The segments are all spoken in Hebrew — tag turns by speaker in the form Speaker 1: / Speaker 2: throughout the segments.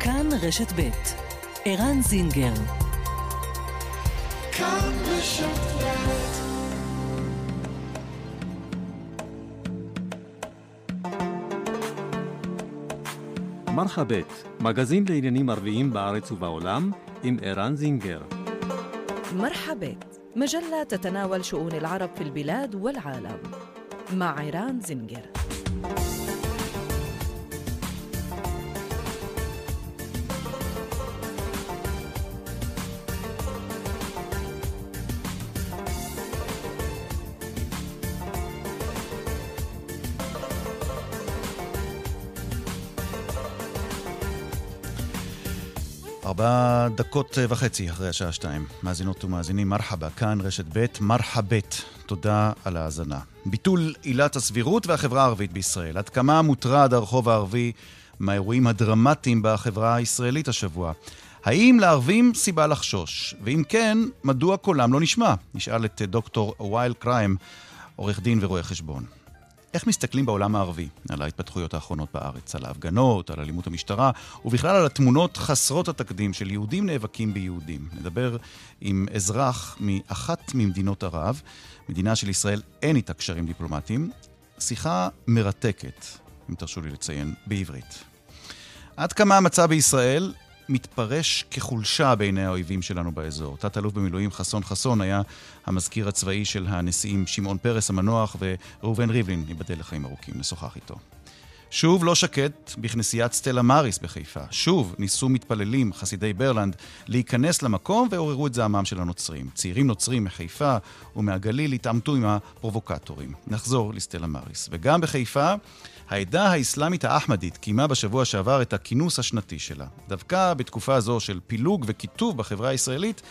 Speaker 1: כאן רשת ב' ערן זינגר כאן רשת מרחבת, מגזין לעניינים ערביים בארץ ובעולם, עם ערן זינגר.
Speaker 2: مرحبت مجلة تتناول شؤون العرب في البلاد والعالم مع عيران زنجر
Speaker 3: ארבע דקות וחצי אחרי השעה שתיים. מאזינות ומאזינים, מרחבה, כאן רשת ב', מרחבת. תודה על ההאזנה. ביטול עילת הסבירות והחברה הערבית בישראל. עד כמה מוטרד הרחוב הערבי מהאירועים הדרמטיים בחברה הישראלית השבוע? האם לערבים סיבה לחשוש? ואם כן, מדוע קולם לא נשמע? נשאל את דוקטור וייל קריים, עורך דין ורואה חשבון. איך מסתכלים בעולם הערבי על ההתפתחויות האחרונות בארץ, על ההפגנות, על אלימות המשטרה, ובכלל על התמונות חסרות התקדים של יהודים נאבקים ביהודים. נדבר עם אזרח מאחת ממדינות ערב, מדינה של ישראל אין איתה קשרים דיפלומטיים. שיחה מרתקת, אם תרשו לי לציין, בעברית. עד כמה המצב בישראל מתפרש כחולשה בעיני האויבים שלנו באזור. תת-אלוף במילואים חסון חסון היה המזכיר הצבאי של הנשיאים שמעון פרס המנוח וראובן ריבלין, ייבדל לחיים ארוכים, נשוחח איתו. שוב לא שקט בכנסיית סטלה מאריס בחיפה. שוב ניסו מתפללים, חסידי ברלנד, להיכנס למקום ועוררו את זעמם של הנוצרים. צעירים נוצרים מחיפה ומהגליל התעמתו עם הפרובוקטורים. נחזור לסטלה מאריס. וגם בחיפה, העדה האסלאמית האחמדית קיימה בשבוע שעבר את הכינוס השנתי שלה. דווקא בתקופה זו של פילוג וקיטוב בחברה הישראלית,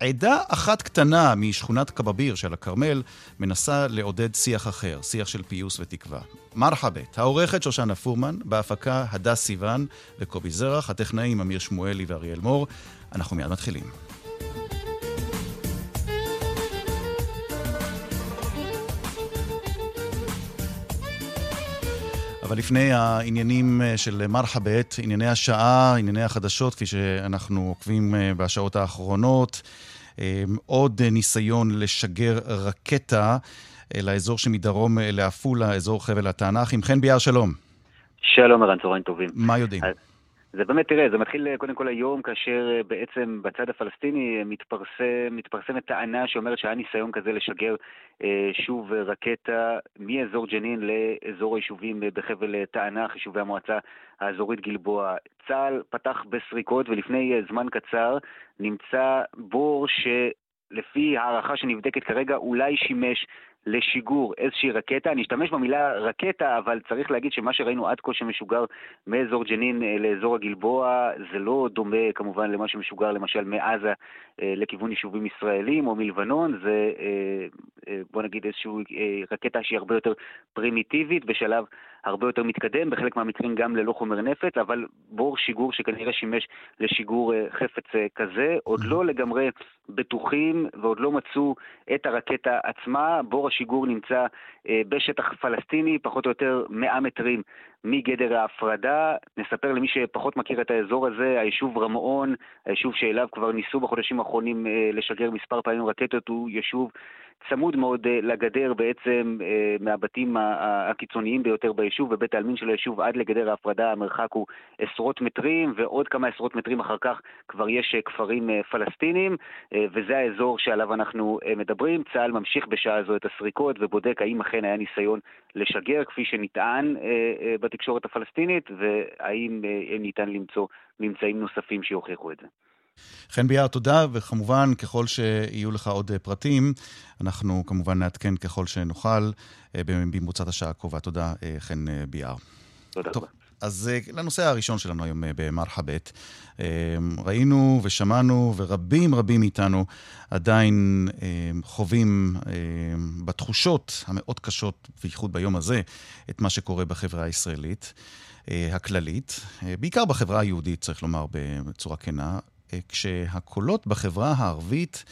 Speaker 3: עדה אחת קטנה משכונת קבביר של הכרמל מנסה לעודד שיח אחר, שיח של פיוס ותקווה. מרחבת, העורכת שושנה פורמן, בהפקה הדס סיוון וקובי זרח, הטכנאים אמיר שמואלי ואריאל מור. אנחנו מיד מתחילים. אבל לפני העניינים אה, של מרחבת, ענייני השעה, ענייני החדשות, כפי שאנחנו עוקבים אה, בשעות האחרונות, אה, עוד ניסיון לשגר רקטה לאזור שמדרום לעפולה, אזור חבל התענך. עם חן ביאר, שלום.
Speaker 4: שלום, ערן, צהריים טובים.
Speaker 3: מה יודעים?
Speaker 4: זה באמת, תראה, זה מתחיל אה, קודם כל היום, כאשר אה, בעצם בצד הפלסטיני אה, מתפרסם, מתפרסמת טענה שאומרת שהיה ניסיון כזה לשגר אה, שוב רקטה מאזור ג'נין לאזור היישובים בחבל תענך, יישובי המועצה האזורית גלבוע. צה"ל פתח בסריקות ולפני זמן קצר נמצא בור שלפי הערכה שנבדקת כרגע אולי שימש לשיגור איזושהי רקטה. אני אשתמש במילה רקטה, אבל צריך להגיד שמה שראינו עד כה שמשוגר מאזור ג'נין אה, לאזור הגלבוע, זה לא דומה כמובן למה שמשוגר למשל מעזה אה, לכיוון יישובים ישראלים או מלבנון, זה אה, בוא נגיד איזושהי רקטה שהיא הרבה יותר פרימיטיבית, בשלב הרבה יותר מתקדם, בחלק מהמקרים גם ללא חומר נפץ, אבל בור שיגור שכנראה שימש לשיגור חפץ כזה, עוד לא לגמרי בטוחים ועוד לא מצאו את הרקטה עצמה. בור השיגור נמצא אה, בשטח פלסטיני, פחות או יותר 100 מטרים מגדר ההפרדה. נספר למי שפחות מכיר את האזור הזה, היישוב רמאון, היישוב שאליו כבר ניסו בחודשים האחרונים אה, לשגר מספר פעמים רקטות, הוא יישוב צמוד מאוד אה, לגדר בעצם אה, מהבתים הקיצוניים ביותר ביישוב, ובית העלמין של היישוב עד לגדר ההפרדה המרחק הוא עשרות מטרים, ועוד כמה עשרות מטרים אחר כך כבר יש כפרים פלסטינים, וזה האזור שעליו אנחנו מדברים. צה"ל ממשיך בשעה זו את הסריקות ובודק האם אכן היה ניסיון לשגר, כפי שנטען בתקשורת הפלסטינית, והאם ניתן למצוא ממצאים נוספים שיוכיחו את זה.
Speaker 3: חן ביאר, תודה, וכמובן, ככל שיהיו לך עוד אה, פרטים, אנחנו כמובן נעדכן ככל שנוכל אה, במרוצת השעה הקרובה. תודה, אה, חן ביאר.
Speaker 4: תודה רבה.
Speaker 3: אז לנושא הראשון שלנו היום במרחבת. ראינו ושמענו, ורבים רבים מאיתנו עדיין חווים בתחושות המאוד קשות, בייחוד ביום הזה, את מה שקורה בחברה הישראלית הכללית, בעיקר בחברה היהודית, צריך לומר בצורה כנה. כשהקולות בחברה הערבית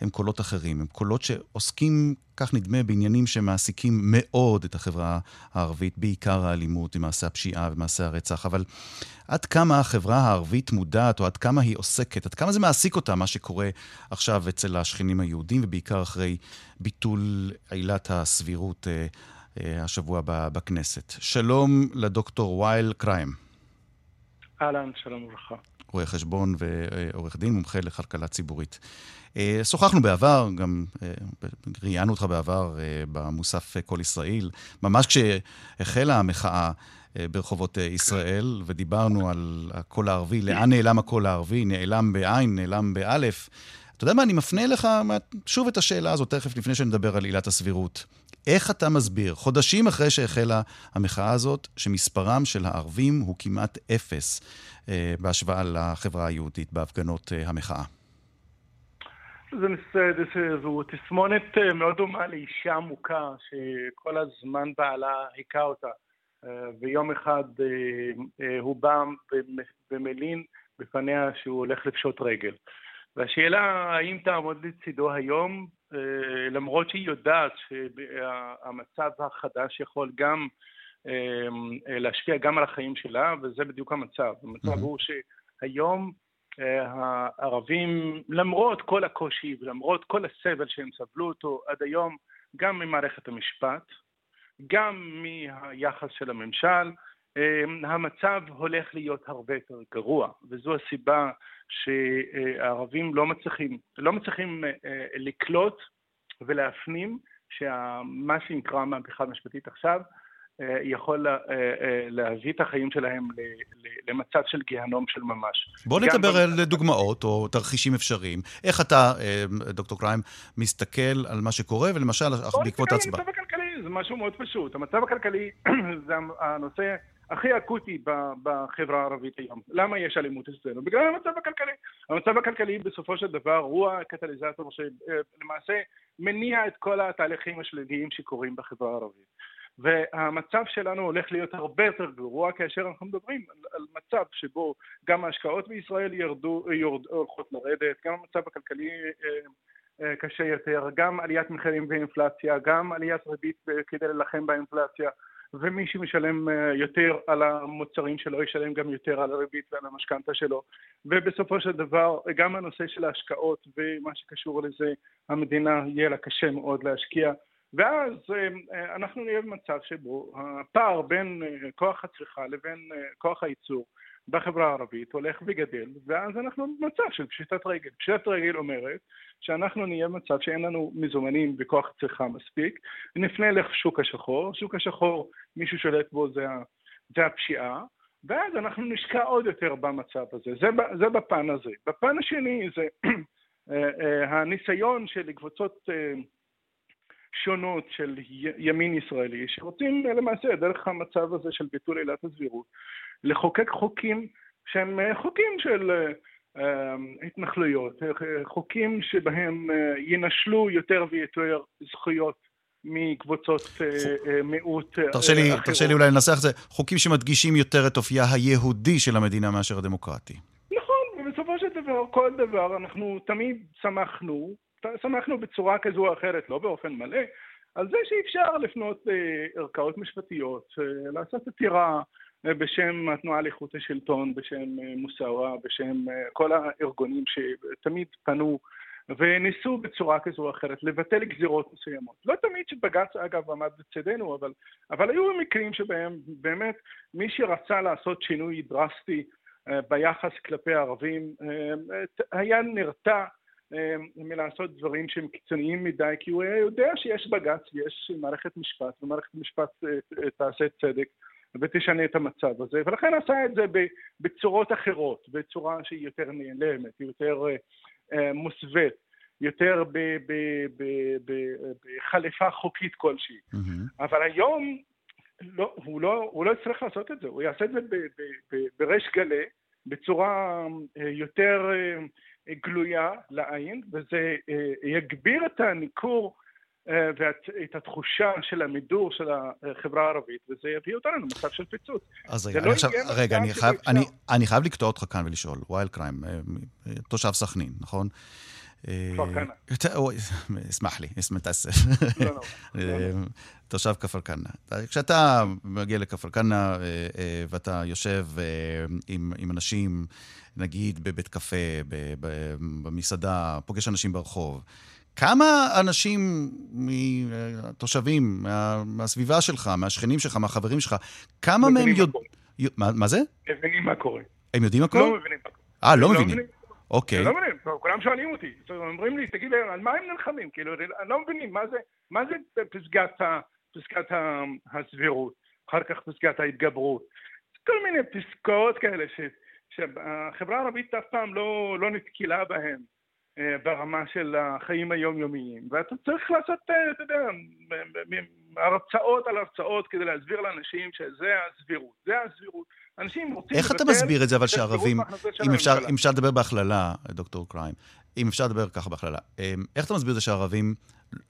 Speaker 3: הם קולות אחרים. הם קולות שעוסקים, כך נדמה, בעניינים שמעסיקים מאוד את החברה הערבית, בעיקר האלימות, מעשה הפשיעה ומעשה הרצח. אבל עד כמה החברה הערבית מודעת, או עד כמה היא עוסקת, עד כמה זה מעסיק אותה, מה שקורה עכשיו אצל השכנים היהודים, ובעיקר אחרי ביטול עילת הסבירות אה, אה, השבוע בכנסת. שלום לדוקטור וייל קריים.
Speaker 5: אהלן, שלום וברכה.
Speaker 3: רואה חשבון ועורך דין, מומחה לכלכלה ציבורית. אה, שוחחנו בעבר, גם אה, ראיינו אותך בעבר אה, במוסף כל ישראל, ממש כשהחלה המחאה ברחובות ישראל, ודיברנו על הקול הערבי, לאן נעלם הקול הערבי, נעלם בעין, נעלם באלף. אתה יודע מה, אני מפנה אליך שוב את השאלה הזאת תכף, לפני שנדבר על עילת הסבירות. איך אתה מסביר, חודשים אחרי שהחלה המחאה הזאת, שמספרם של הערבים הוא כמעט אפס אה, בהשוואה לחברה היהודית בהפגנות אה, המחאה?
Speaker 5: זה, זה, זו תסמונת אה, מאוד דומה לאישה מוכה שכל הזמן בעלה היכה אותה ויום אחד הוא בא ומלין בפניה שהוא הולך לפשוט רגל. והשאלה האם תעמוד לצידו היום, למרות שהיא יודעת שהמצב החדש יכול גם להשפיע גם על החיים שלה, וזה בדיוק המצב. המצב mm-hmm. הוא שהיום הערבים, למרות כל הקושי ולמרות כל הסבל שהם סבלו אותו עד היום, גם ממערכת המשפט, גם מהיחס של הממשל, המצב הולך להיות הרבה יותר גרוע, וזו הסיבה שהערבים לא מצליחים, לא מצליחים לקלוט ולהפנים שמה שנקרא מהפכה משפטית עכשיו אה, יכול אה, אה, להביא את החיים שלהם למצב של גיהנום של ממש.
Speaker 3: בוא נדבר על דוגמאות או תרחישים אפשריים. איך אתה, דוקטור קריים, מסתכל על מה שקורה, ולמשל, בעקבות ההצבעה?
Speaker 5: המצב הכלכלי זה משהו מאוד פשוט. המצב הכלכלי זה הנושא הכי אקוטי בחברה הערבית היום. למה יש אלימות אצלנו? בגלל המצב הכלכלי. המצב הכלכלי בסופו של דבר הוא הקטליזטור שלמעשה מניע את כל התהליכים השליליים שקורים בחברה הערבית. והמצב שלנו הולך להיות הרבה יותר גרוע כאשר אנחנו מדברים על, על מצב שבו גם ההשקעות בישראל ירדו, יורד, הולכות לרדת, גם המצב הכלכלי אה, אה, קשה יותר, גם עליית מחירים ואינפלציה, גם עליית ריבית כדי להילחם באינפלציה ומי שמשלם אה, יותר על המוצרים שלו ישלם גם יותר על הריבית ועל המשכנתה שלו. ובסופו של דבר גם הנושא של ההשקעות ומה שקשור לזה המדינה יהיה לה קשה מאוד להשקיע. ואז אה, אנחנו נהיה במצב שבו הפער בין אה, כוח הצריכה לבין אה, כוח הייצור בחברה הערבית הולך וגדל, ואז אנחנו במצב של פשיטת רגל. פשיטת רגל אומרת שאנחנו נהיה במצב שאין לנו מזומנים וכוח צריכה מספיק, נפנה לשוק השחור, שוק השחור, מי ששולט בו זה, זה הפשיעה, ואז אנחנו נשקע עוד יותר במצב הזה. זה, זה בפן הזה. בפן השני זה הניסיון של קבוצות שונות של ימין ישראלי שרוצים למעשה דרך המצב הזה של ביטול עילת הסבירות לחוקק חוקים שהם חוקים של אה, התנחלויות, חוקים שבהם אה, ינשלו יותר ויותר זכויות מקבוצות אה, מיעוט
Speaker 3: תרשה לי, תרשה לי אולי לנסח את זה, חוקים שמדגישים יותר את אופייה היהודי של המדינה מאשר הדמוקרטי.
Speaker 5: נכון, ובסופו של דבר, כל דבר, אנחנו תמיד שמחנו שמחנו בצורה כזו או אחרת, לא באופן מלא, על זה שאפשר לפנות לערכאות משפטיות, אה, לעשות עתירה אה, בשם התנועה לאיכות השלטון, בשם אה, מוסאווה, בשם כל הארגונים שתמיד פנו וניסו בצורה כזו או אחרת לבטל גזירות מסוימות. לא תמיד שבג"ץ אגב עמד בצדנו, אבל, אבל היו מקרים שבהם באמת מי שרצה לעשות שינוי דרסטי ביחס כלפי הערבים היה נרתע מלעשות דברים שהם קיצוניים מדי, כי הוא היה יודע שיש בג"ץ ויש מערכת משפט, ומערכת משפט אה, אה, תעשה צדק ותשנה את המצב הזה, ולכן עשה את זה בצורות אחרות, בצורה שהיא יותר נעלמת, יותר אה, מוסווית, יותר בחליפה חוקית כלשהי. Mm-hmm. אבל היום לא, הוא, לא, הוא לא יצטרך לעשות את זה, הוא יעשה את זה בריש גלי, בצורה יותר גלויה לעין, וזה אה, יגביר את הניכור אה, ואת התחושה של המידור של החברה הערבית, וזה יביא אותנו למצב של פיצוץ.
Speaker 3: אז רגע, לא אני עכשיו, רגע, אני חייב, אני, אני חייב לקטוע אותך כאן ולשאול, ווייל קריים, תושב סכנין, נכון? אסמח לי, אסמח תאסף. לא, לא. תושב כפר כנא. כשאתה מגיע לכפר כנא ואתה יושב עם אנשים, נגיד בבית קפה, במסעדה, פוגש אנשים ברחוב, כמה אנשים מהתושבים, מה, מהסביבה שלך, מהשכנים שלך, מהחברים שלך, כמה מהם יודעים... מה, מה זה?
Speaker 5: מבינים מה קורה.
Speaker 3: הם יודעים מה קורה?
Speaker 5: לא מבינים מה קורה.
Speaker 3: אה, לא, לא מבינים. אוקיי.
Speaker 5: לא מבינים, כולם שואלים אותי. אומרים לי, תגיד, על מה הם נלחמים? כאילו, אני לא מבינים, מה זה, פסגת, הסבירות, אחר כך פסגת ההתגברות. כל מיני פסקאות כאלה שהחברה הערבית אף פעם לא, לא נתקלה בהן. אה, ברמה של החיים היומיומיים, ואתה צריך לעשות, אה, אתה יודע, הרצאות על הרצאות כדי להסביר לאנשים שזה הסבירות, זה הסבירות. אנשים רוצים...
Speaker 3: איך אתה מסביר את זה, אבל שערבים, אם אפשר, אם אפשר לדבר בהכללה, דוקטור קריים, אם אפשר לדבר ככה בהכללה, אה, איך אתה מסביר את זה שערבים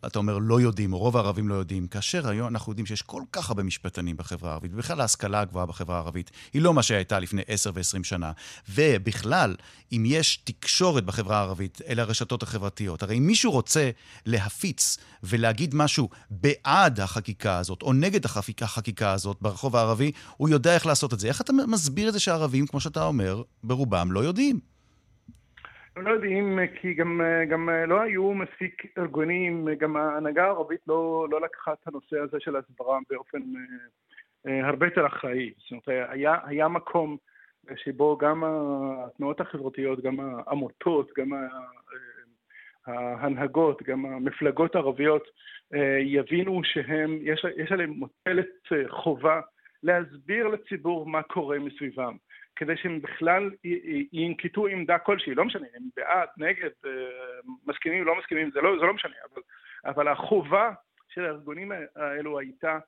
Speaker 3: אתה אומר, לא יודעים, או רוב הערבים לא יודעים, כאשר היום אנחנו יודעים שיש כל כך הרבה משפטנים בחברה הערבית, ובכלל ההשכלה הגבוהה בחברה הערבית היא לא מה שהייתה לפני 10 ו-20 שנה. ובכלל, אם יש תקשורת בחברה הערבית, אלה הרשתות החברתיות. הרי אם מישהו רוצה להפיץ ולהגיד משהו בעד החקיקה הזאת, או נגד החקיקה הזאת ברחוב הערבי, הוא יודע איך לעשות את זה. איך אתה מסביר את זה שהערבים, כמו שאתה אומר, ברובם לא יודעים?
Speaker 5: לא יודעים, כי גם, גם לא היו מספיק ארגונים, גם ההנהגה הערבית לא, לא לקחה את הנושא הזה של הסברה באופן אה, הרבה יותר אחראי. זאת אומרת, היה, היה מקום שבו גם התנועות החברתיות, גם העמותות, גם ההנהגות, גם המפלגות הערביות אה, יבינו שהם, יש, יש עליהם מוטלת חובה להסביר לציבור מה קורה מסביבם. כדי שהם בכלל ינקטו עמדה כלשהי, לא משנה, הם בעד, נגד, אה, מסכימים, לא מסכימים, זה לא, זה לא משנה, אבל, אבל החובה של הארגונים האלו הייתה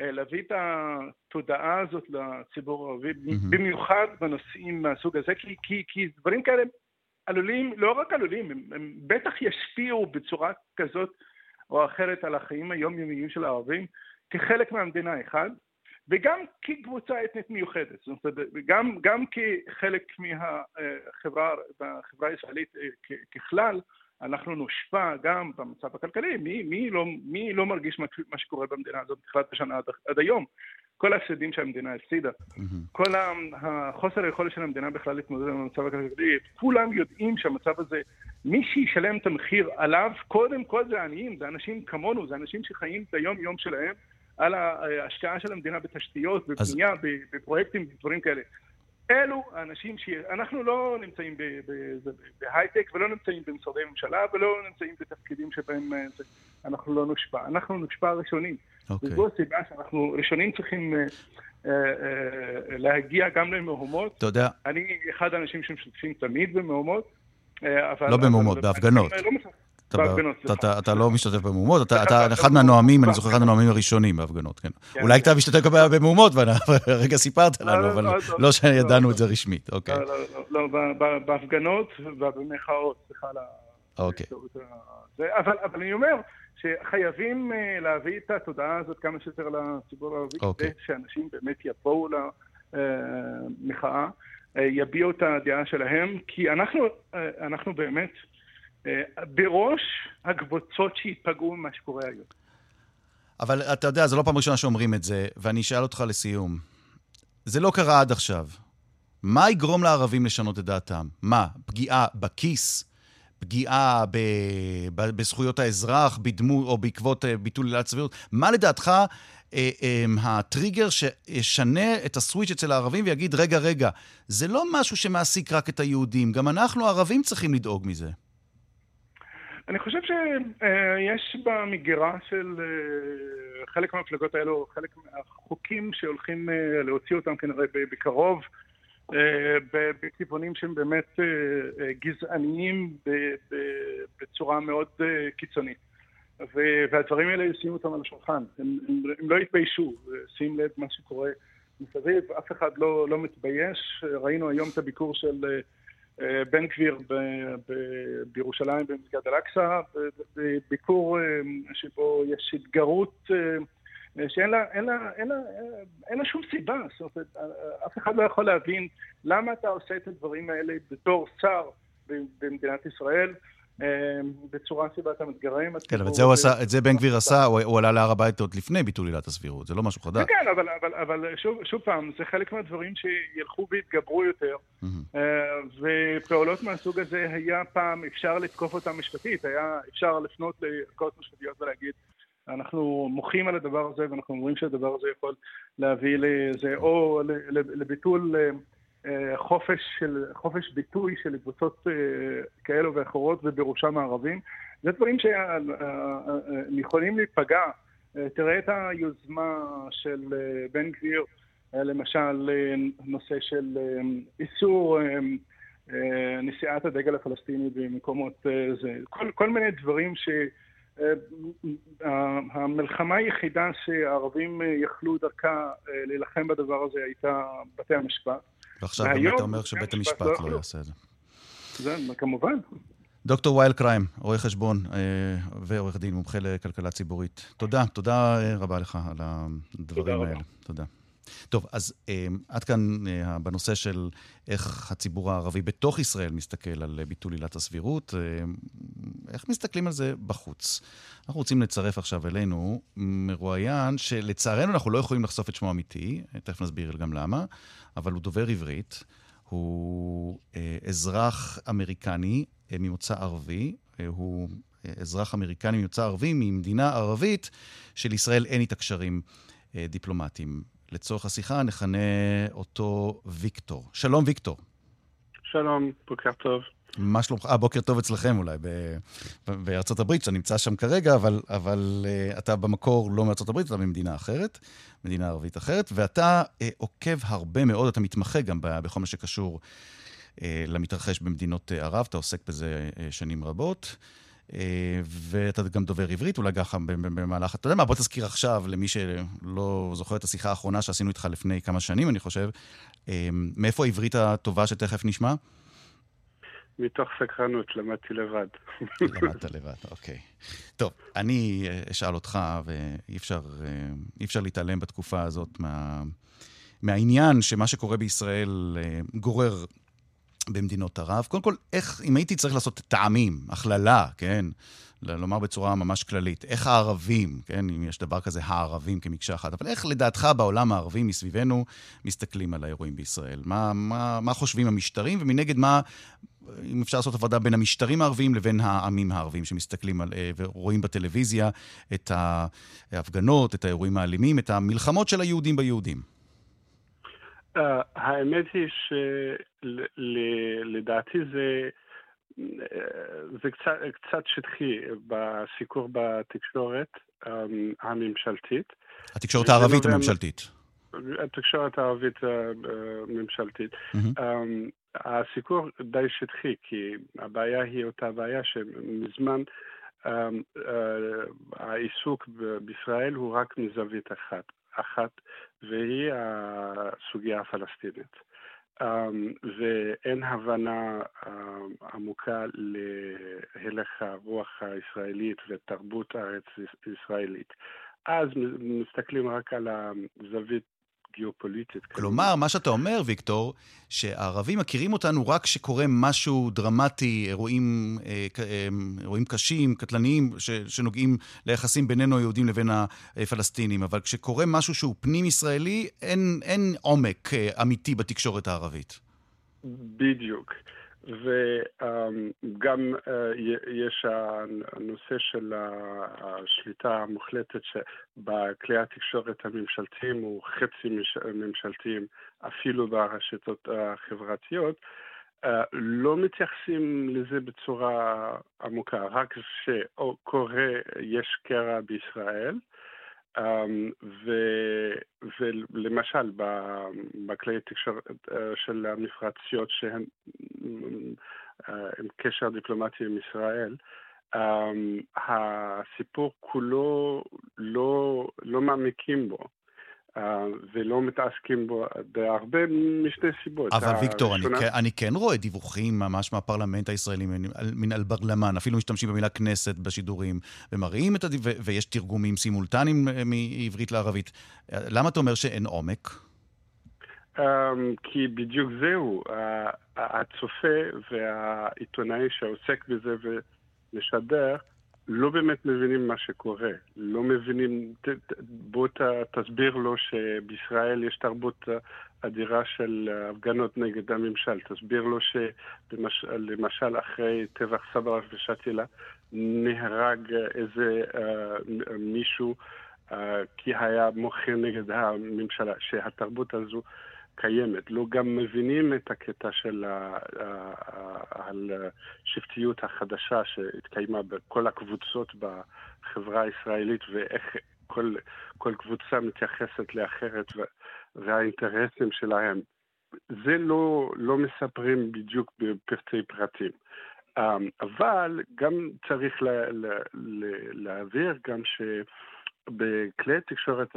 Speaker 5: אה, להביא את התודעה הזאת לציבור הערבי, mm-hmm. במיוחד בנושאים מהסוג הזה, כי, כי, כי דברים כאלה עלולים, לא רק עלולים, הם, הם בטח ישפיעו בצורה כזאת או אחרת על החיים היומיומיים של הערבים כחלק מהמדינה, אחד, וגם כקבוצה אתנית מיוחדת, זאת אומרת, גם, גם כחלק מהחברה בחברה הישראלית אה, ככלל, אנחנו נושפע גם במצב הכלכלי, מי, מי, לא, מי לא מרגיש מה, שקורה במדינה הזאת בתחילת השנה עד, עד היום? כל ההפסדים שהמדינה הפסידה, mm-hmm. כל החוסר היכולת של המדינה בכלל להתמודד עם המצב הכלכלי, כולם יודעים שהמצב הזה, מי שישלם את המחיר עליו, קודם כל זה עניים, זה אנשים כמונו, זה אנשים שחיים את היום יום שלהם על ההשקעה של המדינה בתשתיות, בבנייה, אז... בפרויקטים, דברים כאלה. אלו האנשים ש... אנחנו לא נמצאים בהייטק ולא נמצאים במשרדי ממשלה ולא נמצאים בתפקידים שבהם אה, אנחנו לא נושפע. אנחנו נושפע ראשונים. Okay. אוקיי. וזו הסיבה שאנחנו ראשונים צריכים אה, אה, להגיע גם למהומות.
Speaker 3: אתה יודע...
Speaker 5: אני אחד האנשים שמשתתפים תמיד במהומות.
Speaker 3: אבל... לא במהומות, בהפגנות. לא אתה לא משתתף במהומות, אתה אחד מהנואמים, אני זוכר אחד הנואמים הראשונים בהפגנות, כן. כן אולי. אתה משתתף במהומות, ורגע סיפרת לנו, לא, אבל לא, לא שידענו את זה רשמית, אוקיי.
Speaker 5: לא, בהפגנות ובמחאות, סליחה על אוקיי. אבל אני אומר שחייבים אה, להביא את התודעה הזאת כמה שיותר לציבור הערבי, אוקיי. כדי שאנשים באמת יבואו למחאה, אה, יביעו את הדעה שלהם, כי אנחנו באמת... אה, בראש הקבוצות שהתפגעו ממה שקורה היום.
Speaker 3: אבל אתה יודע, זו לא פעם ראשונה שאומרים את זה, ואני אשאל אותך לסיום. זה לא קרה עד עכשיו. מה יגרום לערבים לשנות את דעתם? מה, פגיעה בכיס? פגיעה ב... ב... בזכויות האזרח בדמו... או בעקבות אה, ביטול עילת סבירות? מה לדעתך אה, אה, הטריגר שישנה את הסוויץ' אצל הערבים ויגיד, רגע, רגע, זה לא משהו שמעסיק רק את היהודים, גם אנחנו הערבים צריכים לדאוג מזה.
Speaker 5: אני חושב שיש במגירה של אה, חלק מהמפלגות האלו, חלק מהחוקים שהולכים אה, להוציא אותם כנראה בקרוב, אה, בכיוונים שהם באמת גזעניים בצורה מאוד קיצונית. והדברים האלה ישימו אותם על השולחן, הם, הם, הם לא יתביישו, שים לב מה שקורה מסביב, אף אחד לא, לא מתבייש, ראינו היום את הביקור של בן גביר בירושלים במסגד אל-אקצא, בביקור שבו יש התגרות שאין לה, אין לה, אין לה, אין לה שום סיבה, זאת אומרת, אף אחד לא יכול להבין למה אתה עושה את הדברים האלה בתור שר במדינת ישראל. בצורה שבה אתה מתגרה
Speaker 3: כן, אבל זה הוא עשה, את זה בן גביר עשה, הוא עלה להר הבית עוד לפני ביטול עילת הסבירות, זה לא משהו חדש.
Speaker 5: כן, אבל, שוב, פעם, זה חלק מהדברים שילכו ויתגברו יותר, ופעולות מהסוג הזה היה פעם אפשר לתקוף אותם משפטית, היה אפשר לפנות לערכאות משפטיות ולהגיד, אנחנו מוחים על הדבר הזה, ואנחנו אומרים שהדבר הזה יכול להביא לזה, או לביטול אה, חופש, של, חופש ביטוי של קבוצות אה, כאלו ואחרות, ובראשם הערבים. זה דברים שיכולים להיפגע. אה, תראה את היוזמה של בן גביר, למשל, נושא של איסור נשיאת הדגל הפלסטיני במקומות זה. כל, כל מיני דברים ש... המלחמה היחידה שהערבים יכלו דרכה להילחם בדבר הזה הייתה בתי המשפט.
Speaker 3: ועכשיו באמת אתה אומר שבית המשפט לא, לא יעשה את זה.
Speaker 5: זה, כמובן.
Speaker 3: דוקטור וייל קריים, רואה חשבון אה, ועורך דין, מומחה לכלכלה ציבורית. תודה, תודה אה, רבה לך על הדברים האלה. תודה. טוב, אז אה, עד כאן אה, בנושא של איך הציבור הערבי בתוך ישראל מסתכל על ביטול עילת הסבירות, אה, איך מסתכלים על זה בחוץ. אנחנו רוצים לצרף עכשיו אלינו מרואיין שלצערנו אנחנו לא יכולים לחשוף את שמו האמיתי, תכף נסביר גם למה, אבל הוא דובר עברית, הוא אה, אזרח אמריקני אה, ממוצא ערבי, אה, הוא אה, אזרח אמריקני ממוצא ערבי ממדינה ערבית שלישראל אין איתה קשרים אה, דיפלומטיים. לצורך השיחה נכנה אותו ויקטור. שלום, ויקטור.
Speaker 6: שלום, בוקר טוב.
Speaker 3: מה שלומך? אה, בוקר טוב אצלכם אולי, ב... בארצות הברית, שאתה נמצא שם כרגע, אבל, אבל uh, אתה במקור לא מארצות הברית, אתה ממדינה אחרת, מדינה ערבית אחרת, ואתה uh, עוקב הרבה מאוד, אתה מתמחה גם בכל מה שקשור uh, למתרחש במדינות uh, ערב, אתה עוסק בזה uh, שנים רבות. Uh, ואתה גם דובר עברית, אולי ככה במהלך... אתה יודע מה, בוא תזכיר עכשיו, למי שלא זוכר את השיחה האחרונה שעשינו איתך לפני כמה שנים, אני חושב, uh, מאיפה העברית הטובה שתכף נשמע?
Speaker 6: מתוך סקרנות, למדתי לבד.
Speaker 3: למדת לבד, אוקיי. טוב, אני אה, אשאל אותך, ואי אפשר, אה, אפשר להתעלם בתקופה הזאת מה, מהעניין שמה שקורה בישראל אה, גורר במדינות ערב. קודם כל, איך, אם הייתי צריך לעשות טעמים, הכללה, כן? לומר בצורה ממש כללית, איך הערבים, כן, אם יש דבר כזה הערבים כמקשה אחת, אבל איך לדעתך בעולם הערבי מסביבנו מסתכלים על האירועים בישראל? מה, מה, מה חושבים המשטרים, ומנגד מה, אם אפשר לעשות הפרדה בין המשטרים הערביים לבין העמים הערביים שמסתכלים על, אה, ורואים בטלוויזיה את ההפגנות, את האירועים האלימים, את המלחמות של היהודים ביהודים.
Speaker 6: Uh, האמת היא שלדעתי זה, זה קצת, קצת שטחי בסיקור בתקשורת um, הממשלתית.
Speaker 3: התקשורת הערבית הממשלתית.
Speaker 6: התקשורת הערבית הממשלתית. Mm-hmm. Um, הסיקור די שטחי, כי הבעיה היא אותה בעיה שמזמן uh, uh, העיסוק בישראל הוא רק מזווית אחת, אחת והיא הסוגיה הפלסטינית. Um, ואין הבנה uh, עמוקה להלך הרוח הישראלית ותרבות הארץ ישראלית. אז מסתכלים רק על הזווית גיאופוליטית.
Speaker 3: כלומר, מה שאתה אומר, ויקטור, שהערבים מכירים אותנו רק כשקורה משהו דרמטי, אירועים, אה, אה, אירועים קשים, קטלניים, שנוגעים ליחסים בינינו היהודים לבין הפלסטינים, אבל כשקורה משהו שהוא פנים-ישראלי, אין, אין עומק אה, אמיתי בתקשורת הערבית.
Speaker 6: בדיוק. וגם אה, יש הנושא של השליטה המוחלטת שבכלי התקשורת הממשלתיים הוא חצי ממשלתיים, אפילו ברשתות החברתיות. אה, לא מתייחסים לזה בצורה עמוקה, רק כשקורה, יש קרע בישראל, ו, ולמשל בכלי תקשורת uh, של המפרציות שהן uh, עם קשר דיפלומטי עם ישראל, um, הסיפור כולו לא, לא מעמיקים בו. ולא מתעסקים בו בהרבה משתי סיבות.
Speaker 3: אבל ויקטור, אני, אני כן רואה דיווחים ממש מהפרלמנט הישראלי, מן אל-ברלמן, אפילו משתמשים במילה כנסת בשידורים, ומראים את הדיווחים, ויש תרגומים סימולטניים מעברית לערבית. למה אתה אומר שאין עומק?
Speaker 6: כי בדיוק זהו, הצופה והעיתונאי שעוסק בזה ומשדר, לא באמת מבינים מה שקורה. לא מבינים, בוא ת, תסביר לו שבישראל יש תרבות אדירה של הפגנות נגד הממשל. תסביר לו שלמשל אחרי טבח סברה ושתילה נהרג איזה uh, מישהו uh, כי היה מוכר נגד הממשלה, שהתרבות הזו קיימת. לא גם מבינים את הקטע של השבטיות החדשה שהתקיימה בכל הקבוצות בחברה הישראלית ואיך כל, כל קבוצה מתייחסת לאחרת והאינטרסים שלהם. זה לא, לא מספרים בדיוק בפרטי פרטים. אמ, אבל גם צריך לה, לה, לה, להעביר גם שבכלי התקשורת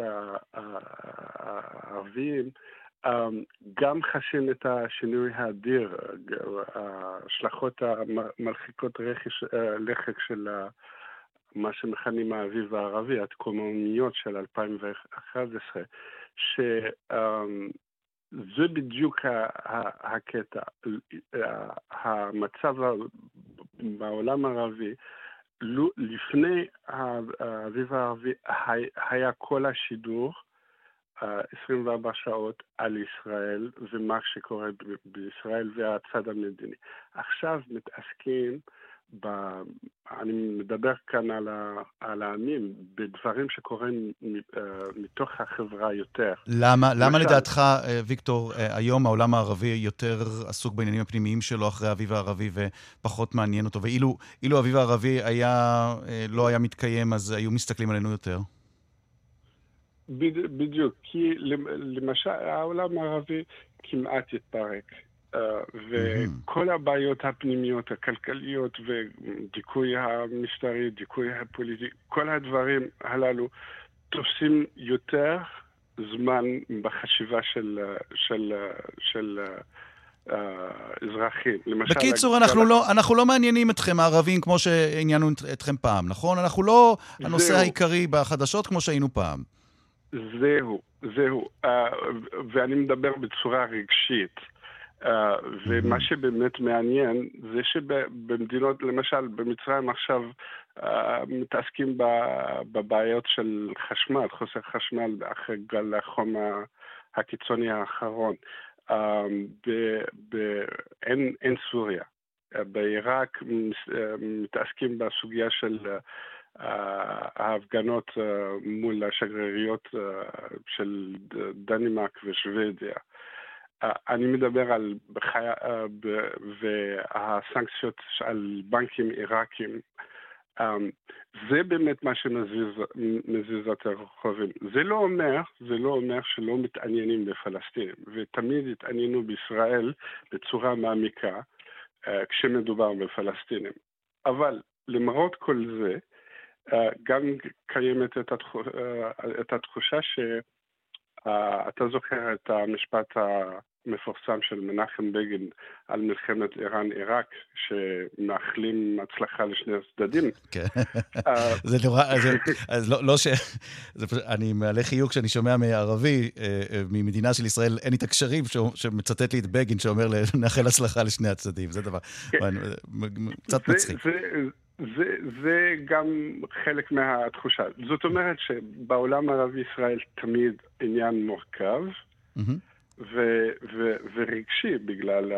Speaker 6: הערביים גם חשים את השינוי האדיר, ההשלכות המרחיקות אה, לכת של מה שמכנים האביב הערבי, התקוממיות של 2011, שזה אמ, בדיוק הקטע. המצב בעולם הערבי, לפני האביב הערבי היה כל השידור 24 שעות על ישראל ומה שקורה בישראל והצד המדיני. עכשיו מתעסקים, ב... אני מדבר כאן על, ה... על העמים, בדברים שקורים אה, מתוך החברה יותר.
Speaker 3: למה. למה לדעתך, אה, ויקטור, אה, היום העולם הערבי יותר עסוק בעניינים הפנימיים שלו אחרי האביב הערבי ופחות מעניין אותו? ואילו האביב הערבי היה, לא היה מתקיים, אז היו מסתכלים עלינו יותר?
Speaker 6: בדיוק, כי למשל העולם הערבי כמעט התפרק. אה, וכל הבעיות הפנימיות, הכלכליות ודיכוי המשטרי, דיכוי הפוליטי, כל הדברים הללו תופסים יותר זמן בחשיבה של, של, של uh, אזרחים.
Speaker 3: למשל... בקיצור, אנחנו, לא, אנחנו לא מעניינים אתכם, הערבים, כמו שעניינו אתכם פעם, נכון? אנחנו לא הנושא העיקרי בחדשות כמו שהיינו פעם.
Speaker 6: זהו, זהו. Uh, ואני מדבר בצורה רגשית. Uh, ומה שבאמת מעניין זה שבמדינות, למשל במצרים עכשיו uh, מתעסקים בבעיות של חשמל, חוסר חשמל אחרי גל החום הקיצוני האחרון. Uh, אין סוריה. בעיראק מתעסקים בסוגיה של ההפגנות אה, מול השגריריות אה, של דנמרק ושוודיה. אה, אני מדבר על בחי... והסנקציות על בנקים עיראקים. זה באמת מה שמזיז את הרחובים. זה לא אומר, זה לא אומר שלא מתעניינים בפלסטינים, ותמיד התעניינו בישראל בצורה מעמיקה כשמדובר בפלסטינים. אבל למרות כל זה, גם קיימת את, התחוש, אה, את התחושה שאתה אה, זוכר את המשפט המפורסם של מנחם בגין על מלחמת איראן-עיראק, שמאחלים הצלחה לשני הצדדים.
Speaker 3: כן, זה נורא, אז לא, לא ש... אני מעלה חיוך כשאני שומע מערבי, ממדינה של ישראל, אין לי את הקשרים, שמצטט לי את בגין, שאומר נאחל הצלחה לשני הצדדים. זה דבר כן. קצת מצחיק.
Speaker 6: זה, זה גם חלק מהתחושה. זאת אומרת שבעולם הערבי ישראל תמיד עניין מורכב, mm-hmm. ו- ו- ורגשי בגלל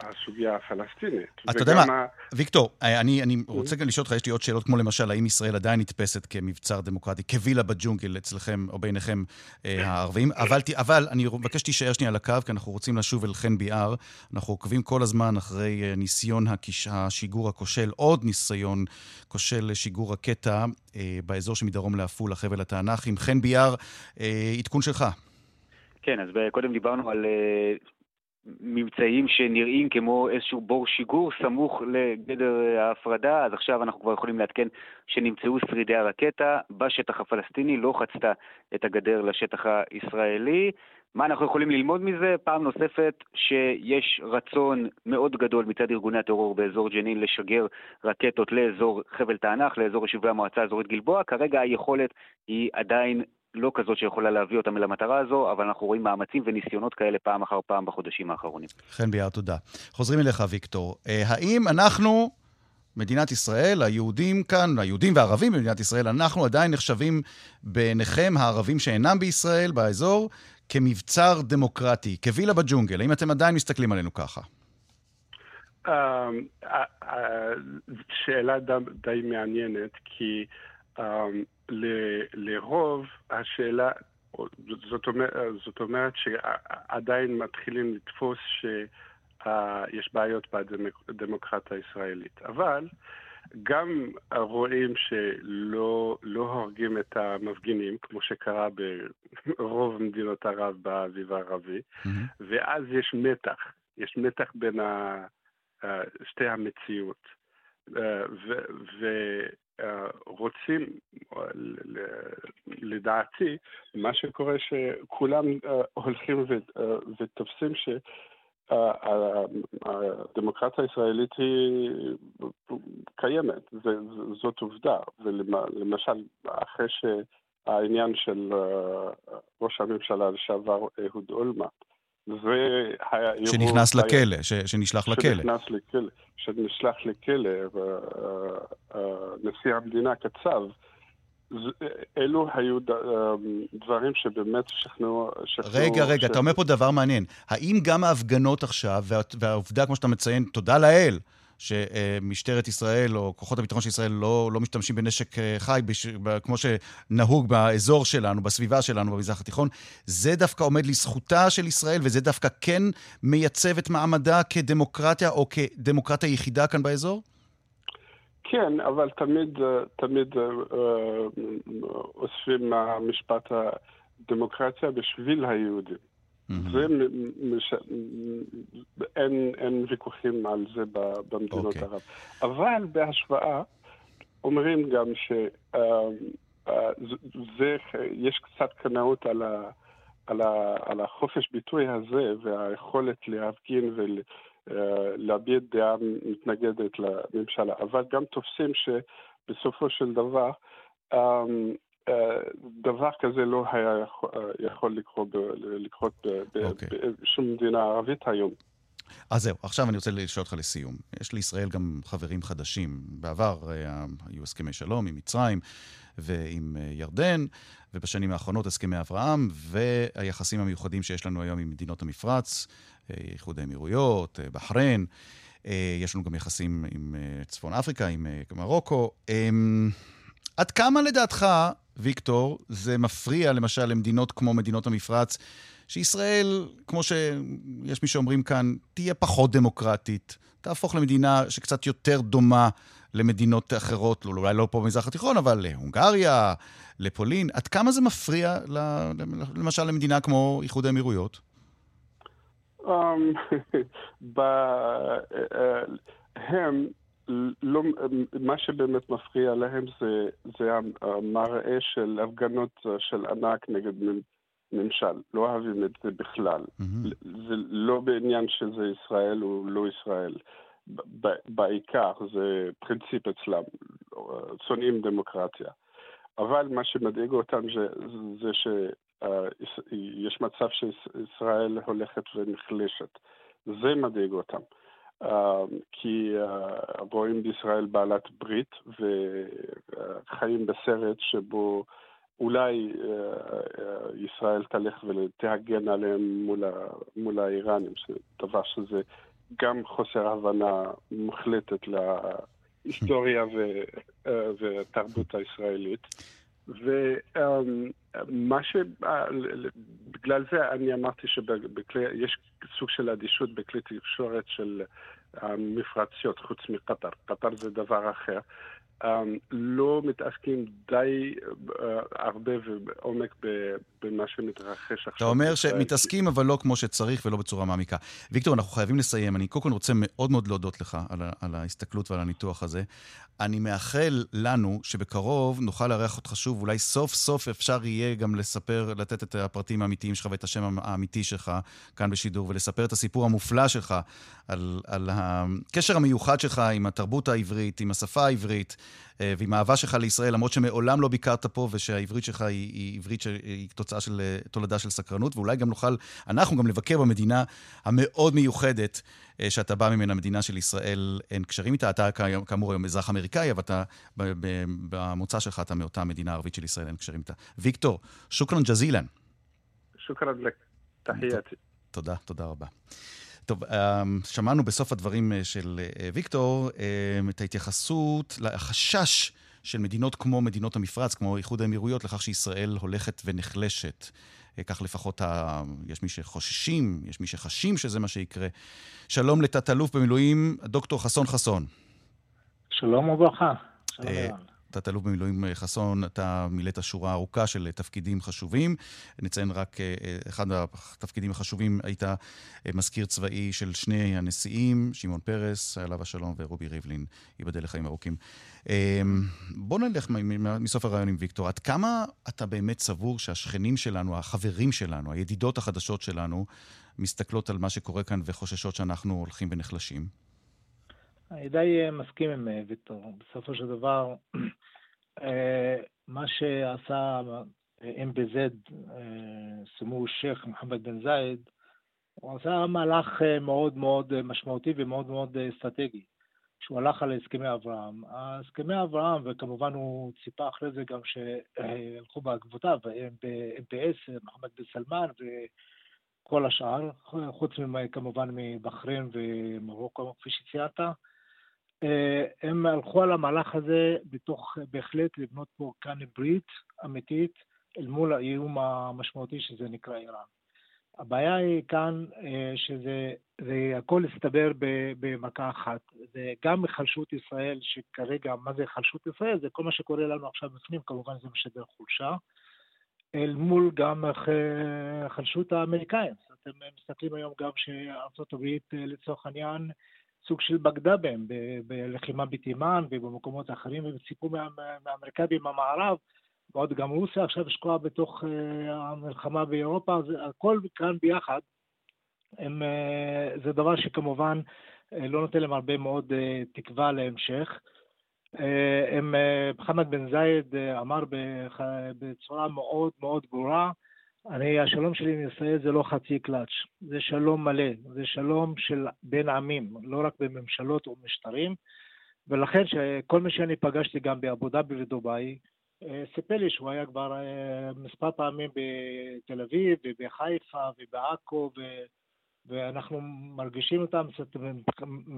Speaker 6: הסוגיה הפלסטינית.
Speaker 3: אתה יודע מה, ה... ויקטור, אני, אני רוצה גם לשאול אותך, יש לי עוד שאלות, כמו למשל, האם ישראל עדיין נתפסת כמבצר דמוקרטי, כווילה בג'ונגל אצלכם או ביניכם אה, הערבים, אבל, אבל אני מבקש שתישאר שנייה על הקו, כי אנחנו רוצים לשוב אל חן ביאר. אנחנו עוקבים כל הזמן אחרי אה, ניסיון הקיש, השיגור הכושל, עוד ניסיון כושל לשיגור הקטע אה, באזור שמדרום לעפולה, חבל התענכים. חן ביאר, עדכון שלך.
Speaker 4: כן, אז קודם דיברנו על ממצאים שנראים כמו איזשהו בור שיגור סמוך לגדר ההפרדה, אז עכשיו אנחנו כבר יכולים לעדכן שנמצאו שרידי הרקטה בשטח הפלסטיני, לא חצתה את הגדר לשטח הישראלי. מה אנחנו יכולים ללמוד מזה? פעם נוספת שיש רצון מאוד גדול מצד ארגוני הטרור באזור ג'נין לשגר רקטות לאזור חבל תענך, לאזור יישובי המועצה האזורית גלבוע. כרגע היכולת היא עדיין לא כזאת שיכולה להביא אותם אל המטרה הזו, אבל אנחנו רואים מאמצים וניסיונות כאלה פעם אחר פעם בחודשים האחרונים.
Speaker 3: חן ביאר, תודה. חוזרים אליך, ויקטור. אה, האם אנחנו, מדינת ישראל, היהודים כאן, היהודים והערבים במדינת ישראל, אנחנו עדיין נחשבים בעיניכם, הערבים שאינם בישראל, באזור, כמבצר דמוקרטי, כווילה בג'ונגל? האם אתם עדיין מסתכלים עלינו ככה?
Speaker 6: אמ, שאלה די מעניינת, כי לרוב השאלה, זאת אומרת, זאת אומרת שעדיין מתחילים לתפוס שיש בעיות בדמוקרטיה הישראלית. אבל גם רואים שלא לא הורגים את המפגינים, כמו שקרה ברוב מדינות ערב באביב הערבי, mm-hmm. ואז יש מתח, יש מתח בין ה, שתי המציאות. ורוצים, לדעתי, מה שקורה שכולם הולכים ותופסים ש... הדמוקרטיה הישראלית היא קיימת, זאת עובדה. ולמשל, אחרי שהעניין של ראש הממשלה לשעבר אהוד אולמרט,
Speaker 3: שנכנס לכלא, ש, שנשלח לכלא.
Speaker 6: שנכנס לכלא, שנשלח לכלא, ונשיא המדינה קצב. אלו היו דברים שבאמת שכנעו...
Speaker 3: רגע, רגע, אתה אומר פה דבר מעניין. האם גם ההפגנות עכשיו, והעובדה, כמו שאתה מציין, תודה לאל, שמשטרת ישראל או כוחות הביטחון של ישראל לא, לא משתמשים בנשק אה, חי בש, כמו שנהוג באזור שלנו, בסביבה שלנו במזרח התיכון, זה דווקא עומד לזכותה של ישראל, וזה דווקא כן מייצב את מעמדה כדמוקרטיה או כדמוקרטיה יחידה כאן באזור?
Speaker 6: כן, אבל תמיד, אה, תמיד אה, אוספים מהמשפט הדמוקרטיה בשביל היהודים. זה, מש... אין, אין ויכוחים על זה במדינות okay. אוקיי. ערב. אבל בהשוואה, אומרים גם שיש אה, קצת קנאות על, ה, על, ה, על החופש ביטוי הזה והיכולת להפגין ולהביע אה, דעה מתנגדת לממשלה, אבל גם תופסים שבסופו של דבר דבר כזה לא היה יכול לקרות, לקרות okay. אוקיי. בשום מדינה ערבית היום.
Speaker 3: אז זהו, עכשיו אני רוצה לשאול אותך לסיום. יש לישראל גם חברים חדשים. בעבר אה, היו הסכמי שלום עם מצרים ועם אה, ירדן, ובשנים האחרונות הסכמי אברהם, והיחסים המיוחדים שיש לנו היום עם מדינות המפרץ, אה, איחוד האמירויות, בחריין. יש לנו גם יחסים עם צפון אפריקה, עם מרוקו. אמ, עד כמה לדעתך ויקטור, זה מפריע למשל למדינות כמו מדינות המפרץ, שישראל, כמו שיש מי שאומרים כאן, תהיה פחות דמוקרטית, תהפוך למדינה שקצת יותר דומה למדינות אחרות, לא, אולי לא פה במזרח התיכון, אבל להונגריה, לפולין. עד כמה זה מפריע, למשל, למדינה כמו איחוד האמירויות?
Speaker 6: Um, אה, הם לא, מה שבאמת מפריע להם זה, זה המראה של הפגנות של ענק נגד ממשל. לא אוהבים את זה בכלל. Mm-hmm. זה לא בעניין שזה ישראל או לא ישראל. בעיקר זה פרינציפ אצלם, שונאים דמוקרטיה. אבל מה שמדאיג אותם זה, זה שיש מצב שישראל הולכת ונחלשת. זה מדאיג אותם. אמ, כי אה, רואים בישראל בעלת ברית וחיים בסרט שבו אולי אה, אה, ישראל תלך ותהגן עליהם מול, מול האיראנים, דבר שזה גם חוסר הבנה מוחלטת להיסטוריה ו, ותרבות הישראלית. ו, אמ, מה ש... בגלל זה אני אמרתי שיש סוג של אדישות בכלי תקשורת של המפרציות, חוץ מקטר. קטר זה דבר אחר. אמ, לא מתעסקים די אה, הרבה ועומק במה שמתרחש עכשיו.
Speaker 3: אתה אומר שמתעסקים, אבל לא כמו שצריך ולא בצורה מעמיקה. ויקטור, אנחנו חייבים לסיים. אני קודם כל רוצה מאוד מאוד להודות לך על, על ההסתכלות ועל הניתוח הזה. אני מאחל לנו שבקרוב נוכל לארח אותך שוב, אולי סוף סוף אפשר יהיה גם לספר, לתת את הפרטים האמיתיים שלך ואת השם האמיתי שלך כאן בשידור, ולספר את הסיפור המופלא שלך על, על הקשר המיוחד שלך עם התרבות העברית, עם השפה העברית. אה, ועם האהבה שלך לישראל, למרות שמעולם לא ביקרת פה ושהעברית שלך היא, היא עברית שהיא תוצאה של אה, תולדה של סקרנות, ואולי גם נוכל, אנחנו גם לבקר במדינה המאוד מיוחדת אה, שאתה בא ממנה, מדינה של ישראל, אין קשרים איתה. אתה כאמור היום אזרח אמריקאי, אבל אתה, במוצא שלך אתה מאותה מדינה ערבית של ישראל, אין קשרים איתה. ויקטור, שוכרן ג'זילן.
Speaker 6: שוכרן לק, תחייתי.
Speaker 3: תודה, תודה רבה. טוב, אמ, שמענו בסוף הדברים אה, של ויקטור אמ, את ההתייחסות לחשש של מדינות כמו מדינות המפרץ, כמו איחוד האמירויות, לכך שישראל הולכת ונחלשת. אה, כך לפחות ה... יש מי שחוששים, יש מי שחשים שזה מה שיקרה. שלום לתת-אלוף במילואים, דוקטור חסון חסון.
Speaker 7: שלום וברכה. שלום
Speaker 3: תת-אלוף במילואים אה, חסון, אתה מילאת שורה ארוכה של אה, תפקידים חשובים. נציין רק אה, אחד התפקידים החשובים, היית מזכיר צבאי של שני הנשיאים, שמעון פרס, עליו השלום, ורובי ריבלין, ייבדל לחיים ארוכים. בוא נלך מסוף הרעיון עם ויקטור. עד כמה אתה באמת סבור שהשכנים שלנו, החברים שלנו, הידידות החדשות שלנו, מסתכלות על מה שקורה כאן וחוששות שאנחנו הולכים ונחלשים?
Speaker 7: אני די אה, מסכים עם אה, ויקטור. בסופו של דבר, אה, מה שעשה MBZ, סמו שייח' מוחמד בן זייד, הוא עשה מהלך מאוד מאוד משמעותי ומאוד מאוד אסטרטגי, שהוא הלך על הסכמי אברהם. הסכמי אברהם, וכמובן הוא ציפה אחרי זה גם שהלכו בעקבותיו, MBS, מוחמד בן סלמן וכל השאר, חוץ כמובן מבחריין ומרוקו, כפי שציינת. אה, הם הלכו על המהלך הזה בתוך בהחלט לבנות פה כאן ברית אמיתית אל מול האיום המשמעותי שזה נקרא איראן. הבעיה היא כאן אה, שזה זה הכל הסתבר במכה אחת. זה גם היחלשות ישראל, שכרגע, מה זה היחלשות ישראל? זה כל מה שקורה לנו עכשיו בפנים, כמובן זה משדר חולשה, אל מול גם היחלשות האמריקאים. אתם מסתכלים היום גם שארצות הברית לצורך העניין סוג של בגדה בהם בלחימה בתימן ובמקומות אחרים, וציפו מהאמריקאים במערב, ועוד גם רוסיה עכשיו שקועה בתוך אה, המלחמה באירופה, אז הכל כאן ביחד. הם, אה, זה דבר שכמובן אה, לא נותן להם הרבה מאוד תקווה להמשך. הם, מוחמד בן זייד אמר בצורה מאוד מאוד ברורה, אני, השלום שלי עם ישראל זה לא חצי קלאץ', זה שלום מלא, זה שלום של בין עמים, לא רק בממשלות או משטרים, ולכן כל מי שאני פגשתי גם באבו דאבי ודובאי, אה, סיפר לי שהוא היה כבר אה, מספר פעמים בתל אביב ובחיפה ובעכו ו... ואנחנו מרגישים אותם,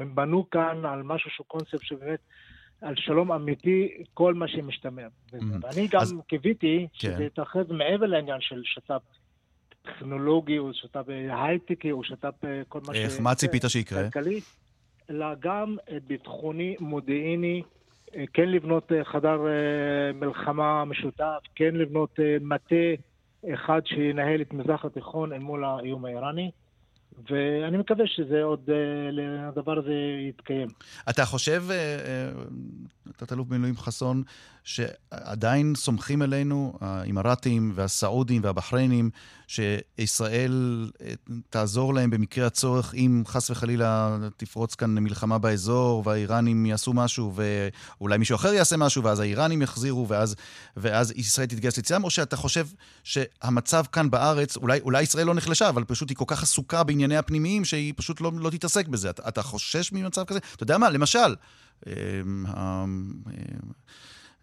Speaker 7: הם בנו כאן על משהו שהוא קונספט שבאמת על שלום אמיתי, כל מה שמשתמע. Mm. ואני גם אז... קיוויתי כן. שזה יתרחב מעבר לעניין של שת"פ טכנולוגי, או שת"פ הייטקי, או שת"פ אה, כל מה ש...
Speaker 3: איך, מה ציפית שיקרה? כלכלי,
Speaker 7: אלא גם ביטחוני, מודיעיני, אה, כן לבנות אה, חדר מלחמה משותף, כן לבנות מטה אחד שינהל את מזרח התיכון אל מול האיום האיראני. ואני מקווה שזה עוד, אה, הדבר הזה יתקיים.
Speaker 3: אתה חושב, תת-אלוף במילואים חסון, שעדיין סומכים עלינו, האימראטים והסעודים והבחריינים, שישראל אה, תעזור להם במקרה הצורך, אם חס וחלילה תפרוץ כאן מלחמה באזור, והאיראנים יעשו משהו, ואולי מישהו אחר יעשה משהו, ואז האיראנים יחזירו, ואז, ואז ישראל תתגייס לצדם, או שאתה חושב שהמצב כאן בארץ, אולי, אולי ישראל לא נחלשה, אבל פשוט היא כל כך עסוקה בענייני הפנימיים, שהיא פשוט לא, לא תתעסק בזה. אתה, אתה חושש ממצב כזה? אתה יודע מה, למשל, אה,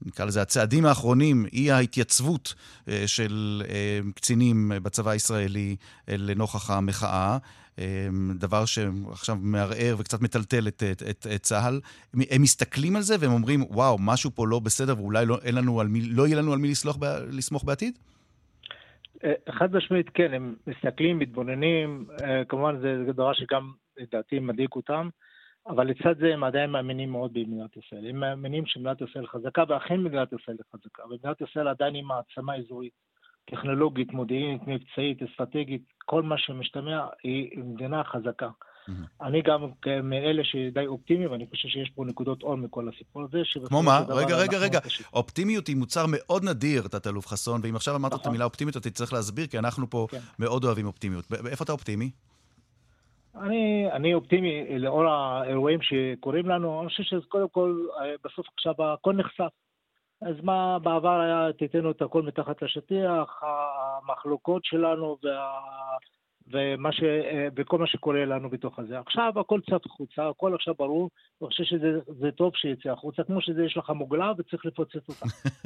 Speaker 3: נקרא לזה הצעדים האחרונים, אי ההתייצבות אה, של אה, קצינים בצבא הישראלי לנוכח המחאה. אה, דבר שעכשיו מערער וקצת מטלטל את, את, את, את צה"ל. הם מסתכלים על זה והם אומרים, וואו, משהו פה לא בסדר ואולי לא, לנו מי, לא יהיה לנו על מי לסמוך בעתיד?
Speaker 7: חד משמעית כן, הם מסתכלים, מתבוננים, כמובן זה דבר שגם לדעתי מדאיג אותם, אבל לצד זה הם עדיין מאמינים מאוד במדינת ישראל. הם מאמינים שמדינת ישראל חזקה, ואכן מדינת ישראל חזקה. ומדינת ישראל עדיין היא מעצמה אזורית, טכנולוגית, מודיעינית, מבצעית, אסטרטגית, כל מה שמשתמע, היא מדינה חזקה. אני גם מאלה שדי אופטימיים, ואני חושב שיש פה נקודות אור מכל הסיפור הזה.
Speaker 3: כמו מה? רגע, רגע, רגע. אופטימיות היא מוצר מאוד נדיר, תת-אלוף חסון, ואם עכשיו אמרת את נכון. המילה אופטימיות, אתה צריך להסביר, כי אנחנו פה כן. מאוד אוהבים אופטימיות. איפה אתה אופטימי?
Speaker 7: אני, אני אופטימי לאור האירועים שקורים לנו, אני חושב שקודם כל, אה, בסוף עכשיו הכל נחשף. אז מה בעבר היה, תיתנו את הכל מתחת לשטיח, המחלוקות שלנו וה... ומה ש... וכל מה שקורה לנו בתוך הזה. עכשיו הכל צף החוצה, הכל עכשיו ברור, אני חושב שזה טוב שיצא החוצה, כמו שזה יש לך מוגלה וצריך לפוצץ אותה.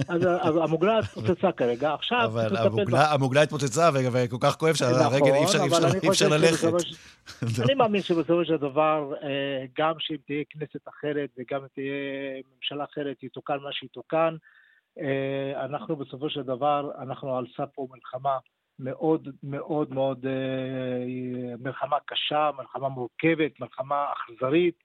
Speaker 7: אז המוגלה התפוצצה כרגע, עכשיו
Speaker 3: אבל המוגלה, המוגלה התפוצצה וכל כך כואב שהרגל אי אפשר, אי אפשר ללכת.
Speaker 7: אני מאמין שבסופו של דבר, אה, גם שאם תהיה כנסת אחרת וגם אם תהיה ממשלה אחרת, יתוקן מה שיתוקן. אה, אנחנו בסופו של דבר, אנחנו על סף פה מלחמה. מאוד מאוד מאוד אה, מלחמה קשה, מלחמה מורכבת, מלחמה אכזרית,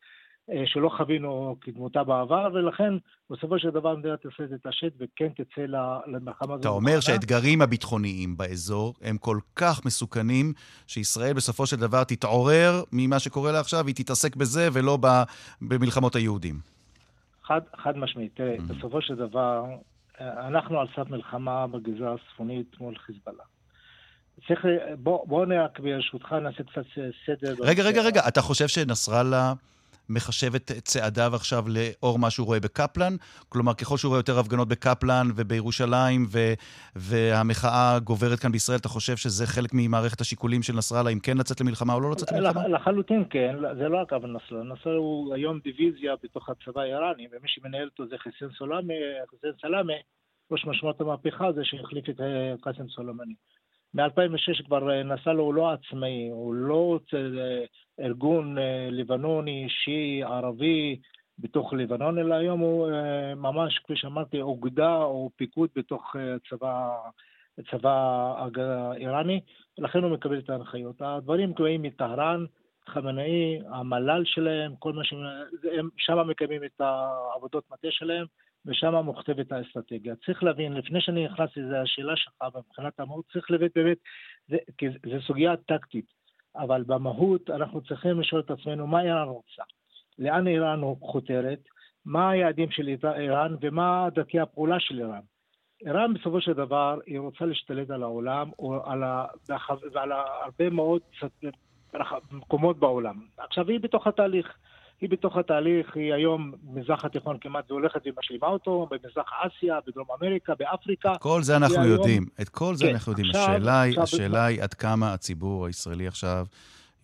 Speaker 7: אה, שלא חווינו כדמותה בעבר, ולכן בסופו של דבר מדינת ישראל תתעשת וכן תצא למלחמה הזאת.
Speaker 3: אתה אומר שהאתגרים הביטחוניים באזור הם כל כך מסוכנים, שישראל בסופו של דבר תתעורר ממה שקורה לה עכשיו, והיא תתעסק בזה ולא במלחמות היהודים.
Speaker 7: חד, חד משמעית. תראה, mm-hmm. בסופו של דבר, אה, אנחנו על סף מלחמה בגזרה הצפונית מול חיזבאללה. צריך, בוא, בוא רק ברשותך נעשה קצת סדר.
Speaker 3: רגע, רגע, רגע, אתה חושב שנסראללה מחשב את צעדיו עכשיו לאור מה שהוא רואה בקפלן? כלומר, ככל שהוא רואה יותר הפגנות בקפלן ובירושלים ו- והמחאה גוברת כאן בישראל, אתה חושב שזה חלק ממערכת השיקולים של נסראללה, אם כן לצאת למלחמה או לא לצאת למלחמה?
Speaker 7: לחלוטין כן, זה לא רק אבל נסראללה. נסראללה הוא היום דיוויזיה בתוך הצבא האיראני, ומי שמנהל אותו זה חסיין סלאמי, ראש משמעות המהפכה זה שהחליף את אה, קאסם סולומני. מ-2006 כבר אה, נסראללה הוא לא עצמאי, הוא לא אה, ארגון אה, לבנוני, שיעי, ערבי, בתוך לבנון, אלא היום הוא ממש, כפי שאמרתי, אוגדה או פיקוד בתוך צבא, צבא האיראני, לכן הוא מקבל את ההנחיות. הדברים קבועים מטהרן, חמנאי, המל"ל שלהם, כל מה שהם, שם מקיימים את העבודות מטה שלהם, ושם מוכתבת האסטרטגיה. צריך להבין, לפני שאני נכנס לזה, השאלה שלך מבחינת המהות, צריך להבין באמת, זה, כי זו סוגיה טקטית, אבל במהות אנחנו צריכים לשאול את עצמנו מה איראן רוצה, לאן איראן חותרת, מה היעדים של איראן ומה דרכי הפעולה של איראן. איראן בסופו של דבר, היא רוצה להשתלט על העולם, או על, ה, ועל הרבה מאוד מקומות בעולם. עכשיו, היא בתוך התהליך. היא בתוך התהליך, היא היום, מזרח התיכון כמעט והולכת ומשלימה אותו, במזרח אסיה, בדרום אמריקה, באפריקה.
Speaker 3: את כל זה אנחנו יודעים, היום... את כל זה כן, אנחנו יודעים. עכשיו, השאלה, היא, השאלה היא עד כמה הציבור הישראלי עכשיו...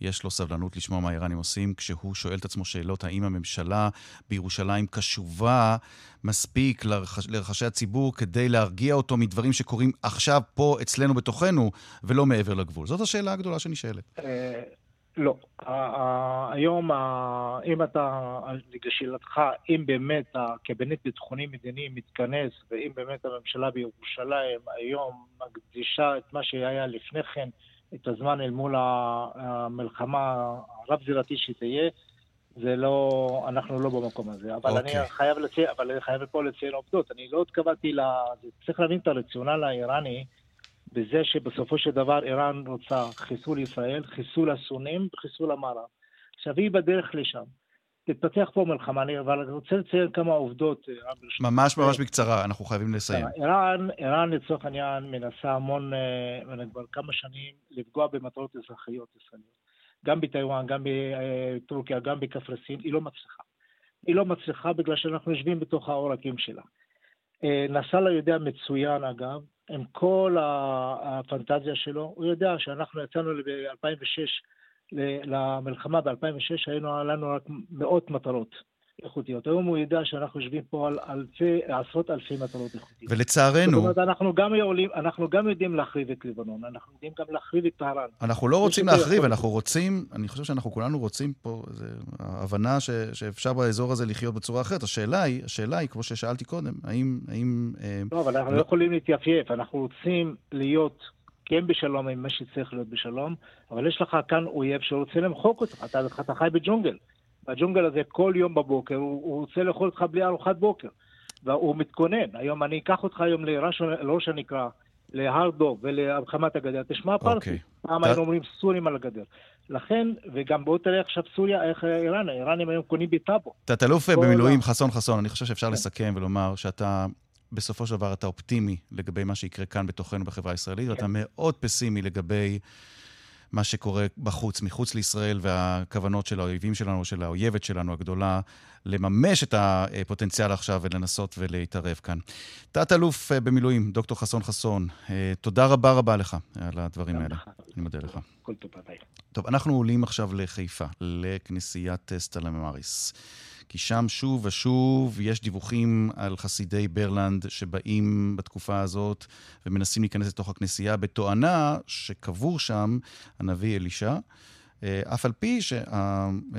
Speaker 3: יש לו סבלנות לשמוע מה האיראנים עושים, כשהוא שואל את עצמו שאלות האם הממשלה בירושלים קשובה מספיק לרחש, לרחשי הציבור כדי להרגיע אותו מדברים שקורים עכשיו פה אצלנו בתוכנו, ולא מעבר לגבול. זאת השאלה הגדולה שנשאלת.
Speaker 7: לא. היום, אם אתה, לשאלתך, אם באמת הקבינט ביטחוני מדיני מתכנס, ואם באמת הממשלה בירושלים היום מקדישה את מה שהיה לפני כן, את הזמן אל מול המלחמה הרב-זירתית שתהיה, זה לא, אנחנו לא במקום הזה. אבל okay. אני אוקיי. חייב לציין, אבל אני חייב פה לציין עובדות. אני לא התכוונתי ל... צריך להבין את הרציונל האיראני. בזה שבסופו של דבר איראן רוצה חיסול ישראל, חיסול הסונים וחיסול המערב. עכשיו היא בדרך לשם. תתפתח פה מלחמה, אבל אני רוצה לציין כמה עובדות.
Speaker 3: אה, ממש ממש בקצרה, אנחנו חייבים לסיים.
Speaker 7: איראן, איראן לצורך העניין מנסה המון, אה, כבר כמה שנים, לפגוע במטרות אזרחיות ישראליות. גם בטיוואן, גם בטורקיה, גם בקפריסין, היא לא מצליחה. היא לא מצליחה בגלל שאנחנו יושבים בתוך העורקים שלה. אה, נסראללה יודע מצוין, אגב, עם כל הפנטזיה שלו, הוא יודע שאנחנו יצאנו ב-2006, למלחמה ב-2006, היינו לנו רק מאות מטרות. איכותיות. היום הוא ידע שאנחנו יושבים פה על אלפי, עשרות אלפי מטרות איכותיות.
Speaker 3: ולצערנו... זאת אומרת,
Speaker 7: אנחנו גם, עולים, אנחנו גם יודעים להחריב את לבנון, אנחנו יודעים גם להחריב את טהרן.
Speaker 3: אנחנו לא רוצים להחריב, אנחנו רוצים, אני חושב שאנחנו כולנו רוצים פה, זו הבנה ש, שאפשר באזור הזה לחיות בצורה אחרת. השאלה היא, השאלה היא, כמו ששאלתי קודם, האם... האם
Speaker 7: אה, לא, אבל אנחנו לא, לא יכולים להתייפייף, אנחנו רוצים להיות כן בשלום עם מה שצריך להיות בשלום, אבל יש לך כאן אויב שרוצה למחוק אותך, אתה, אתה חי בג'ונגל. והג'ונגל הזה כל יום בבוקר, הוא, הוא רוצה לאכול אותך בלי ארוחת בוקר. והוא מתכונן. היום אני אקח אותך היום לראש הנקרה, להר דוב ולחמת הגדר, תשמע פרסי. אוקיי. פעם היינו אומרים סורים על הגדר. לכן, וגם בואו תראה עכשיו סוריה, איך איראן, האיראנים היום קונים בטאבו.
Speaker 3: תת-אלוף במילואים חסון חסון, אני חושב שאפשר כן. לסכם ולומר שאתה בסופו של דבר אתה אופטימי לגבי מה שיקרה כאן בתוכנו בחברה הישראלית, ואתה כן. מאוד פסימי לגבי מה שקורה בחוץ, מחוץ לישראל, והכוונות של האויבים שלנו, של האויבת שלנו הגדולה, לממש את הפוטנציאל עכשיו ולנסות ולהתערב כאן. תת-אלוף אה, במילואים, דוקטור חסון חסון, אה, תודה רבה רבה לך על הדברים האלה. אני מודה לך.
Speaker 7: כל טוב, ביי.
Speaker 3: טוב, אנחנו עולים עכשיו לחיפה, לכנסיית סטלה ממריס. כי שם שוב ושוב יש דיווחים על חסידי ברלנד שבאים בתקופה הזאת ומנסים להיכנס לתוך הכנסייה בתואנה שקבור שם הנביא אלישע. אה, אף על פי שהנוצרים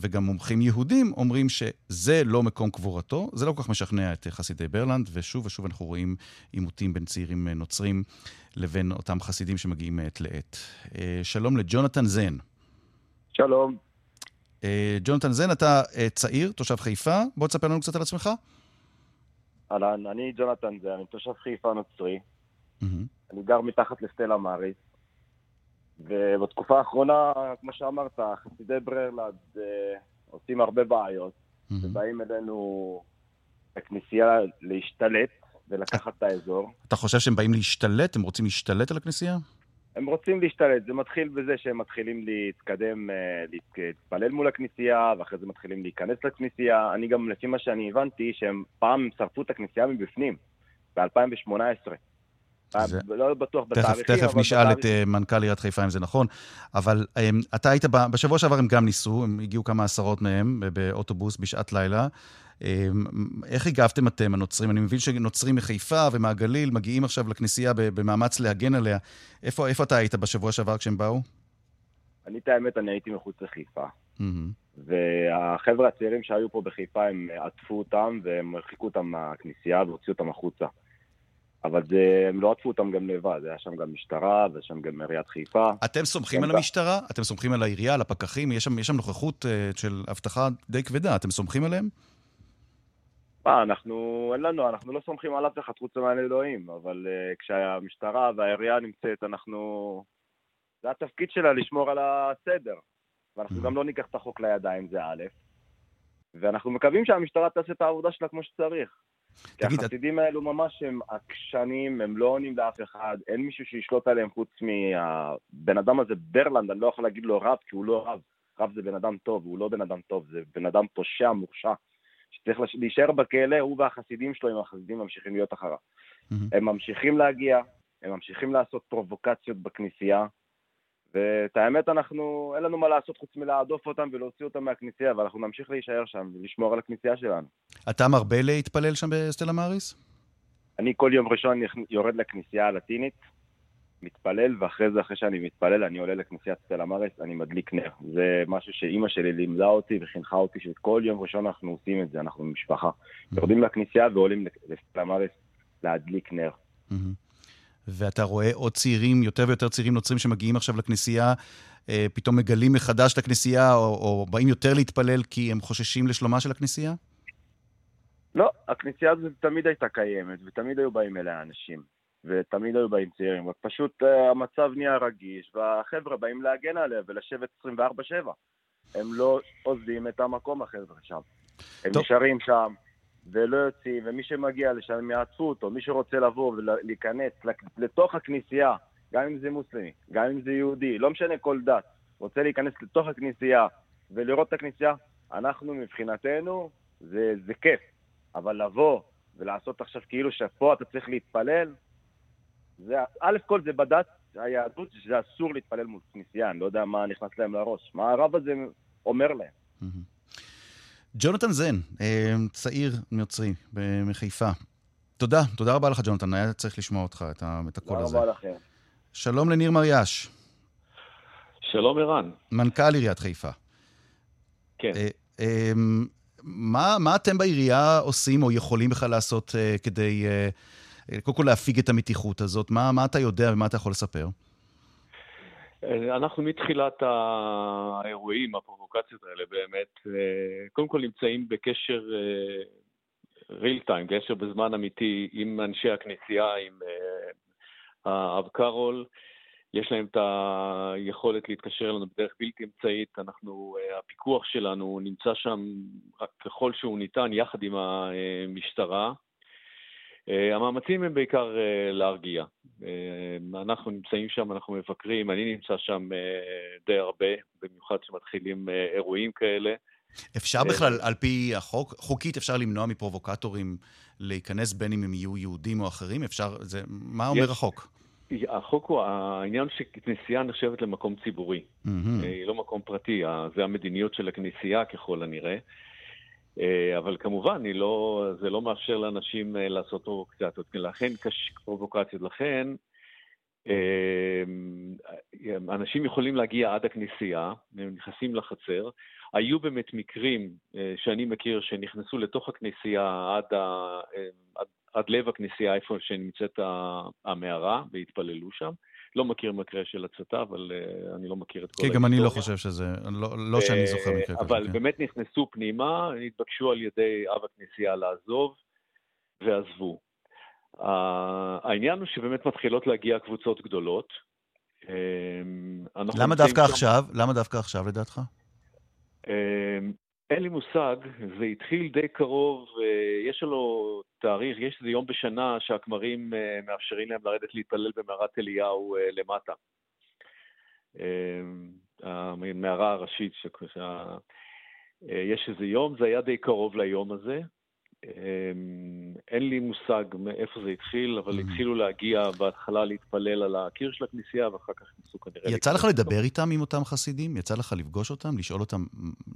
Speaker 3: וגם מומחים יהודים אומרים שזה לא מקום קבורתו, זה לא כל כך משכנע את חסידי ברלנד, ושוב ושוב אנחנו רואים עימותים בין צעירים נוצרים לבין אותם חסידים שמגיעים מעת לעת. אה, שלום לג'ונתן זן.
Speaker 8: שלום.
Speaker 3: אה, ג'ונתן זן, אתה אה, צעיר, תושב חיפה, בוא תספר לנו קצת על עצמך.
Speaker 8: אהלן, אני ג'ונתן זן, אני תושב חיפה נוצרי. אני גר מתחת לסטלה מאריס. ובתקופה האחרונה, כמו שאמרת, חסידי ברלד אה, עושים הרבה בעיות, ובאים אלינו לכנסייה להשתלט ולקחת את האזור.
Speaker 3: אתה חושב שהם באים להשתלט? הם רוצים להשתלט על הכנסייה?
Speaker 8: הם רוצים להשתלט, זה מתחיל בזה שהם מתחילים להתקדם, אה, להתפלל מול הכנסייה, ואחרי זה מתחילים להיכנס לכנסייה. אני גם, לפי מה שאני הבנתי, שהם פעם שרפו את הכנסייה מבפנים, ב-2018. זה... לא בטוח בתאריכים,
Speaker 3: תכף, תכף נשאל בתאריך... את uh, מנכ"ל עיריית חיפה אם זה נכון, אבל um, אתה היית, בשבוע שעבר הם גם ניסו, הם הגיעו כמה עשרות מהם באוטובוס בשעת לילה. Um, איך הגבתם אתם, הנוצרים? אני מבין שנוצרים מחיפה ומהגליל מגיעים עכשיו לכנסייה במאמץ להגן עליה. איפה, איפה אתה היית בשבוע שעבר כשהם באו?
Speaker 8: אני, את האמת, אני הייתי מחוץ לחיפה. Mm-hmm. והחבר'ה הצעירים שהיו פה בחיפה, הם עטפו אותם והם הרחיקו אותם מהכנסייה והוציאו אותם החוצה. אבל זה, הם לא עטפו אותם גם לבד, היה שם גם משטרה, ויש שם גם עיריית חיפה.
Speaker 3: אתם סומכים על המשטרה? אתם סומכים על העירייה, על הפקחים? יש שם, יש שם נוכחות uh, של אבטחה די כבדה, אתם סומכים עליהם?
Speaker 8: מה, אנחנו, אין לנו, אנחנו לא סומכים על אף אחד חוץ מעל אלוהים, אבל uh, כשהמשטרה והעירייה נמצאת, אנחנו... זה התפקיד שלה לשמור על הסדר. ואנחנו mm. גם לא ניקח את החוק לידיים, זה א', ואנחנו מקווים שהמשטרה תעשה את העבודה שלה כמו שצריך. תגיד... כי החסידים האלו ממש הם עקשנים, הם לא עונים לאף אחד, אין מישהו שישלוט עליהם חוץ מהבן אדם הזה, ברלנד, אני לא יכול להגיד לו רב, כי הוא לא רב. רב זה בן אדם טוב, הוא לא בן אדם טוב, זה בן אדם פושע, מורשע, שצריך להישאר בכלא, הוא והחסידים שלו, אם החסידים ממשיכים להיות אחריו. Mm-hmm. הם ממשיכים להגיע, הם ממשיכים לעשות פרובוקציות בכנסייה, ואת האמת, אנחנו, אין לנו מה לעשות חוץ מלהדוף אותם ולהוציא אותם מהכנסייה, ואנחנו נמשיך להישאר שם ולשמור על הכנסייה שלנו.
Speaker 3: אתה מרבה להתפלל שם בסטלה מאריס?
Speaker 8: אני כל יום ראשון יורד לכנסייה הלטינית, מתפלל, ואחרי זה, אחרי שאני מתפלל, אני עולה לכנסיית סטלה מאריס, אני מדליק נר. זה משהו שאימא שלי לימדה אותי וחינכה אותי, שכל יום ראשון אנחנו עושים את זה, אנחנו משפחה. Mm-hmm. יורדים לכנסייה ועולים לסטלה מאריס להדליק נר. Mm-hmm.
Speaker 3: ואתה רואה עוד צעירים, יותר ויותר צעירים נוצרים שמגיעים עכשיו לכנסייה, אה, פתאום מגלים מחדש את הכנסייה, או, או באים יותר להתפלל כי הם חוששים לשלומה של הכנסייה?
Speaker 8: לא, הכנסייה הזאת תמיד הייתה קיימת, ותמיד היו באים אליה אנשים, ותמיד היו באים צעירים, רק פשוט uh, המצב נהיה רגיש, והחבר'ה באים להגן עליה ולשבת 24-7. הם לא עוזבים את המקום, החבר'ה שם. הם טוב. נשארים שם, ולא יוצאים, ומי שמגיע לשם יעצרו אותו, מי שרוצה לבוא ולהיכנס לתוך הכנסייה, גם אם זה מוסלמי, גם אם זה יהודי, לא משנה כל דת, רוצה להיכנס לתוך הכנסייה ולראות את הכנסייה, אנחנו מבחינתנו, זה, זה כיף. אבל לבוא ולעשות עכשיו כאילו שפה אתה צריך להתפלל, זה, א' כל זה בדת היהדות, שזה אסור להתפלל מול כנסייה, אני לא יודע מה נכנס להם לראש, מה הרב הזה אומר להם. Mm-hmm.
Speaker 3: ג'ונתן זן, אה, צעיר נוצרי מחיפה. תודה, תודה רבה לך, ג'ונתן, היה צריך לשמוע אותך, את הקול הזה.
Speaker 8: תודה רבה לכם.
Speaker 3: שלום לניר מריאש.
Speaker 9: שלום, ערן.
Speaker 3: מנכ"ל עיריית חיפה.
Speaker 9: כן. אה,
Speaker 3: אמ, מה, מה אתם בעירייה עושים או יכולים בכלל לעשות uh, כדי קודם כל להפיג את המתיחות הזאת? מה, מה אתה יודע ומה אתה יכול לספר?
Speaker 9: אנחנו מתחילת האירועים, הפרובוקציות האלה באמת, קודם כל נמצאים בקשר real time, קשר בזמן אמיתי עם אנשי הכנסייה, עם האב קארול. יש להם את היכולת להתקשר אלינו בדרך בלתי אמצעית, אנחנו, הפיקוח שלנו נמצא שם רק ככל שהוא ניתן יחד עם המשטרה. המאמצים הם בעיקר להרגיע. אנחנו נמצאים שם, אנחנו מבקרים, אני נמצא שם די הרבה, במיוחד כשמתחילים אירועים כאלה.
Speaker 3: אפשר בכלל, על פי החוק, חוקית אפשר למנוע מפרובוקטורים להיכנס בין אם הם יהיו יהודים או אחרים? אפשר, זה, מה אומר יש, החוק?
Speaker 9: החוק הוא, העניין שכנסייה נחשבת למקום ציבורי. Mm-hmm. היא לא מקום פרטי, זה המדיניות של הכנסייה ככל הנראה. אה, אבל כמובן, לא, זה לא מאפשר לאנשים אה, לעשות פרובוקציות. לכן, פרובוקציות. לכן, אנשים יכולים להגיע עד הכנסייה, הם נכנסים לחצר. היו באמת מקרים שאני מכיר שנכנסו לתוך הכנסייה עד, ה, עד, עד לב הכנסייה, איפה שנמצאת המערה, והתפללו שם. לא מכיר מקרה של הצתה, אבל uh, אני לא מכיר את כל.
Speaker 3: כן, גם אני לא חושב שזה, לא, לא שאני זוכר מקרה כזה.
Speaker 9: אבל
Speaker 3: כן.
Speaker 9: באמת נכנסו פנימה, נתבקשו על ידי אב הכנסייה לעזוב, ועזבו. Uh, העניין הוא שבאמת מתחילות להגיע קבוצות גדולות. Uh,
Speaker 3: למה דווקא שם... עכשיו? למה דווקא עכשיו לדעתך?
Speaker 9: אין לי מושג, זה התחיל די קרוב, אה, יש לו תאריך, יש איזה יום בשנה שהכמרים אה, מאפשרים להם לרדת להתפלל במערת אליהו אה, למטה. המערה הראשית, יש איזה יום, זה היה די קרוב ליום הזה. אמ, אין לי מושג מאיפה זה התחיל, אבל mm-hmm. התחילו להגיע בהתחלה להתפלל על הקיר של הכנסייה, ואחר כך ניסו כנראה...
Speaker 3: יצא לך לדבר איתם, עם אותם חסידים? יצא לך לפגוש אותם? לשאול אותם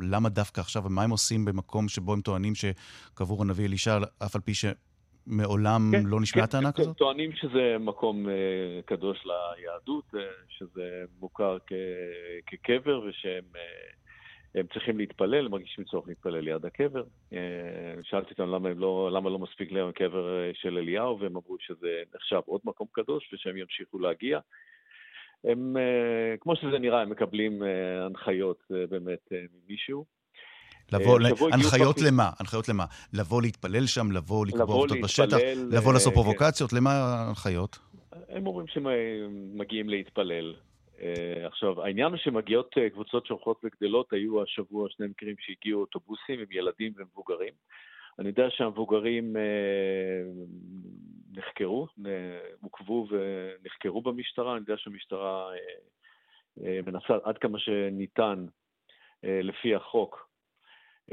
Speaker 3: למה דווקא עכשיו, ומה הם עושים במקום שבו הם טוענים שקבור הנביא אלישע, אף על פי שמעולם כן, לא נשמעה כן, טענה כן, כזאת?
Speaker 9: טוענים שזה מקום uh, קדוש ליהדות, uh, שזה מוכר כ- כקבר, ושהם... Uh, הם צריכים להתפלל, הם מרגישים צורך להתפלל ליד הקבר. אה, שאלתי אותם למה, לא, למה לא מספיק להם הקבר אה, של אליהו, והם אמרו שזה נחשב עוד מקום קדוש ושהם ימשיכו להגיע. הם, אה, כמו שזה נראה, הם מקבלים הנחיות באמת ממישהו.
Speaker 3: לבוא, הנחיות למה? הנחיות למה? לבוא להתפלל שם, לבוא לקבוע עובדות בשטח, לבוא לעשות פרובוקציות? למה ההנחיות?
Speaker 9: הם אומרים שהם מגיעים להתפלל. Uh, עכשיו, העניין הוא שמגיעות uh, קבוצות שהולכות וגדלות, היו השבוע שני מקרים שהגיעו אוטובוסים עם ילדים ומבוגרים. אני יודע שהמבוגרים uh, נחקרו, עוכבו ונחקרו במשטרה, אני יודע שהמשטרה מנסה עד כמה שניתן, לפי החוק,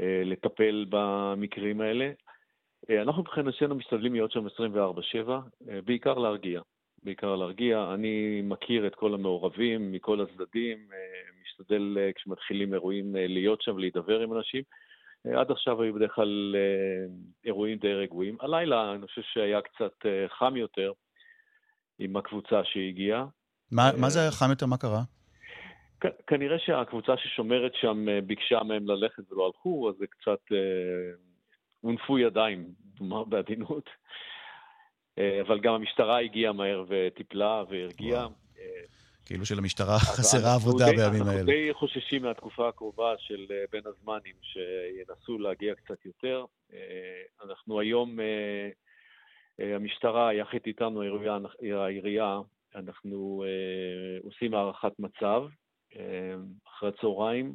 Speaker 9: לטפל במקרים האלה. אנחנו מבחינתנו משתדלים להיות שם 24-7, uh, בעיקר להרגיע. בעיקר להרגיע. אני מכיר את כל המעורבים מכל הצדדים, אה, משתדל אה, כשמתחילים אירועים אה, להיות שם, להידבר עם אנשים. עד עכשיו היו בדרך כלל אירועים די רגועים. הלילה אני חושב שהיה קצת חם יותר עם הקבוצה שהגיעה.
Speaker 3: מה, מה זה היה חם יותר? מה קרה?
Speaker 9: כנראה שהקבוצה ששומרת שם ביקשה מהם ללכת ולא הלכו, אז זה קצת הונפו ידיים, נאמר בעדינות. אה, אבל גם המשטרה הגיעה מהר וטיפלה והרגיעה. אה,
Speaker 3: כאילו שלמשטרה חסרה עבודה די, בימים האלה.
Speaker 9: אנחנו די חוששים מהתקופה הקרובה של אה, בין הזמנים, שינסו להגיע קצת יותר. אנחנו היום, המשטרה, יחד איתנו העירייה, אנחנו עושים הערכת מצב אחרי הצהריים,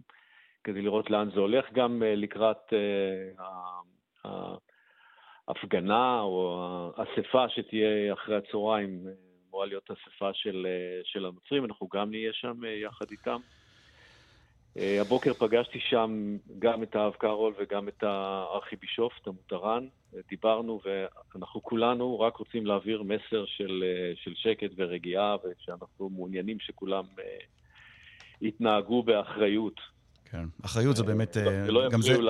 Speaker 9: כדי לראות לאן זה הולך, גם לקראת ההפגנה או האספה שתהיה אחרי הצהריים, אמורה להיות אספה של, של הנוצרים, אנחנו גם נהיה שם אה, יחד איתם. אה, הבוקר פגשתי שם גם את האב קארול וגם את הארכיבישוף, את המותרן. דיברנו ואנחנו כולנו רק רוצים להעביר מסר של, אה, של שקט ורגיעה ושאנחנו מעוניינים שכולם יתנהגו באחריות.
Speaker 3: כן, אחריות זה באמת...
Speaker 9: ולא יפריעו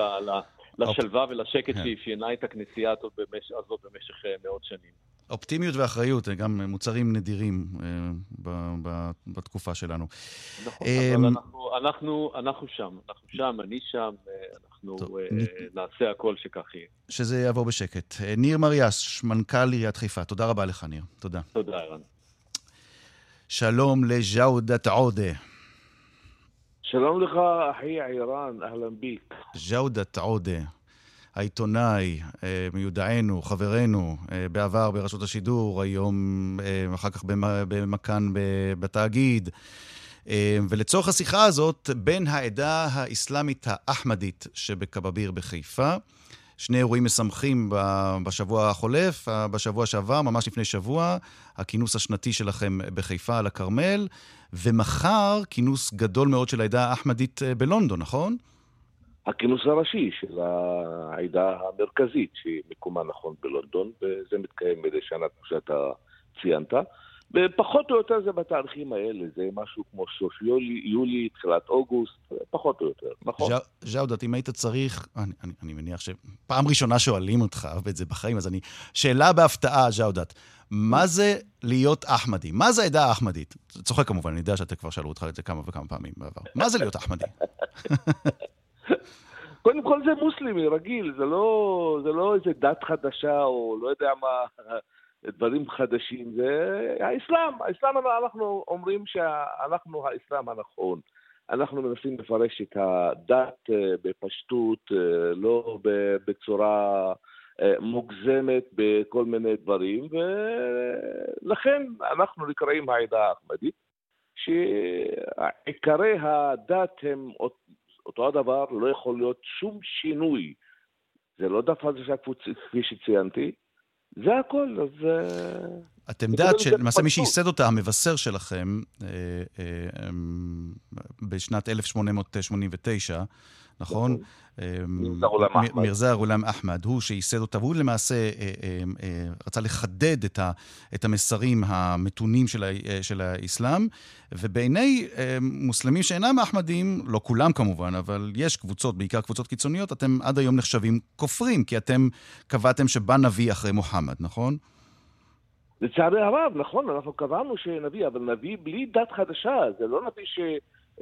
Speaker 9: לשלווה ולשקט כן. שאפיינה את הכנסייה הזאת במשך, במשך אה, מאות שנים.
Speaker 3: אופטימיות ואחריות, גם מוצרים נדירים אה, בתקופה שלנו.
Speaker 9: נכון, אה, אבל אנחנו, אנחנו, אנחנו שם, אנחנו שם, אני שם, אנחנו
Speaker 3: טוב,
Speaker 9: אה, נעשה הכל שכך יהיה.
Speaker 3: שזה יעבור בשקט. אה, ניר מריאש, מנכ"ל עיריית חיפה, תודה רבה לך, ניר. תודה.
Speaker 9: תודה, ערן.
Speaker 3: שלום לג'אודת עודה.
Speaker 10: שלום לך, אחי עירן, אהלן ביק.
Speaker 3: ג'אודת עודה, העיתונאי, אה, מיודענו, חברנו, אה, בעבר ברשות השידור, היום אה, אחר כך במ- במכאן בתאגיד. ולצורך השיחה הזאת, בן העדה האסלאמית האחמדית שבקבביר בחיפה. שני אירועים משמחים בשבוע החולף, בשבוע שעבר, ממש לפני שבוע, הכינוס השנתי שלכם בחיפה על הכרמל, ומחר כינוס גדול מאוד של העדה האחמדית אה, בלונדון, נכון?
Speaker 10: הכינוס הראשי של העדה המרכזית, שמקומה נכון בלונדון, וזה מתקיים מדי שנה, כמו שאתה ציינת. ופחות או יותר זה בתאריכים האלה, זה משהו כמו סוף יולי, יולי, תחילת אוגוסט, פחות או יותר, נכון?
Speaker 3: ז'אודת, אם היית צריך, אני, אני, אני מניח שפעם ראשונה שואלים אותך ואת זה בחיים, אז אני... שאלה בהפתעה, ז'אודת, מה זה להיות אחמדי? מה זה העדה האחמדית? צוחק כמובן, אני יודע שאתה כבר שאלו אותך את זה כמה וכמה פעמים בעבר. מה זה להיות אחמדי?
Speaker 10: קודם כל זה מוסלמי, רגיל, זה לא, זה לא איזה דת חדשה או לא יודע מה, דברים חדשים, זה האסלאם. האסלאם, אנחנו אומרים שאנחנו האסלאם הנכון. אנחנו מנסים לפרש את הדת אה, בפשטות, אה, לא בצורה אה, מוגזמת בכל מיני דברים, ולכן אנחנו נקראים העדה האחמדית, שעיקרי הדת הם אותו הדבר, לא יכול להיות שום שינוי. זה לא דת חדשה כפי שציינתי, זה הכל, אז... אה,
Speaker 3: אתם דת
Speaker 10: גם
Speaker 3: שלמעשה. מי שייסד אותה, המבשר שלכם, אה, אה, אמ, בשנת 1889, נכון? אמ,
Speaker 10: מירזה גולם
Speaker 3: מ-
Speaker 10: אחמד.
Speaker 3: הוא שייסד אותה, והוא למעשה אה, אה, אה, רצה לחדד את, המסרים המתונים של, האסלאם, ובעיני מוסלמים שאינם אחמדים, לא כולם כמובן, אבל יש קבוצות, בעיקר קבוצות קיצוניות, אתם עד היום נחשבים כופרים, כי אתם קבעתם שבא נביא אחרי מוחמד, נכון?
Speaker 10: לצערי הרב, נכון, אנחנו קבענו שנביא, אבל נביא בלי דת חדשה, זה לא נביא ש...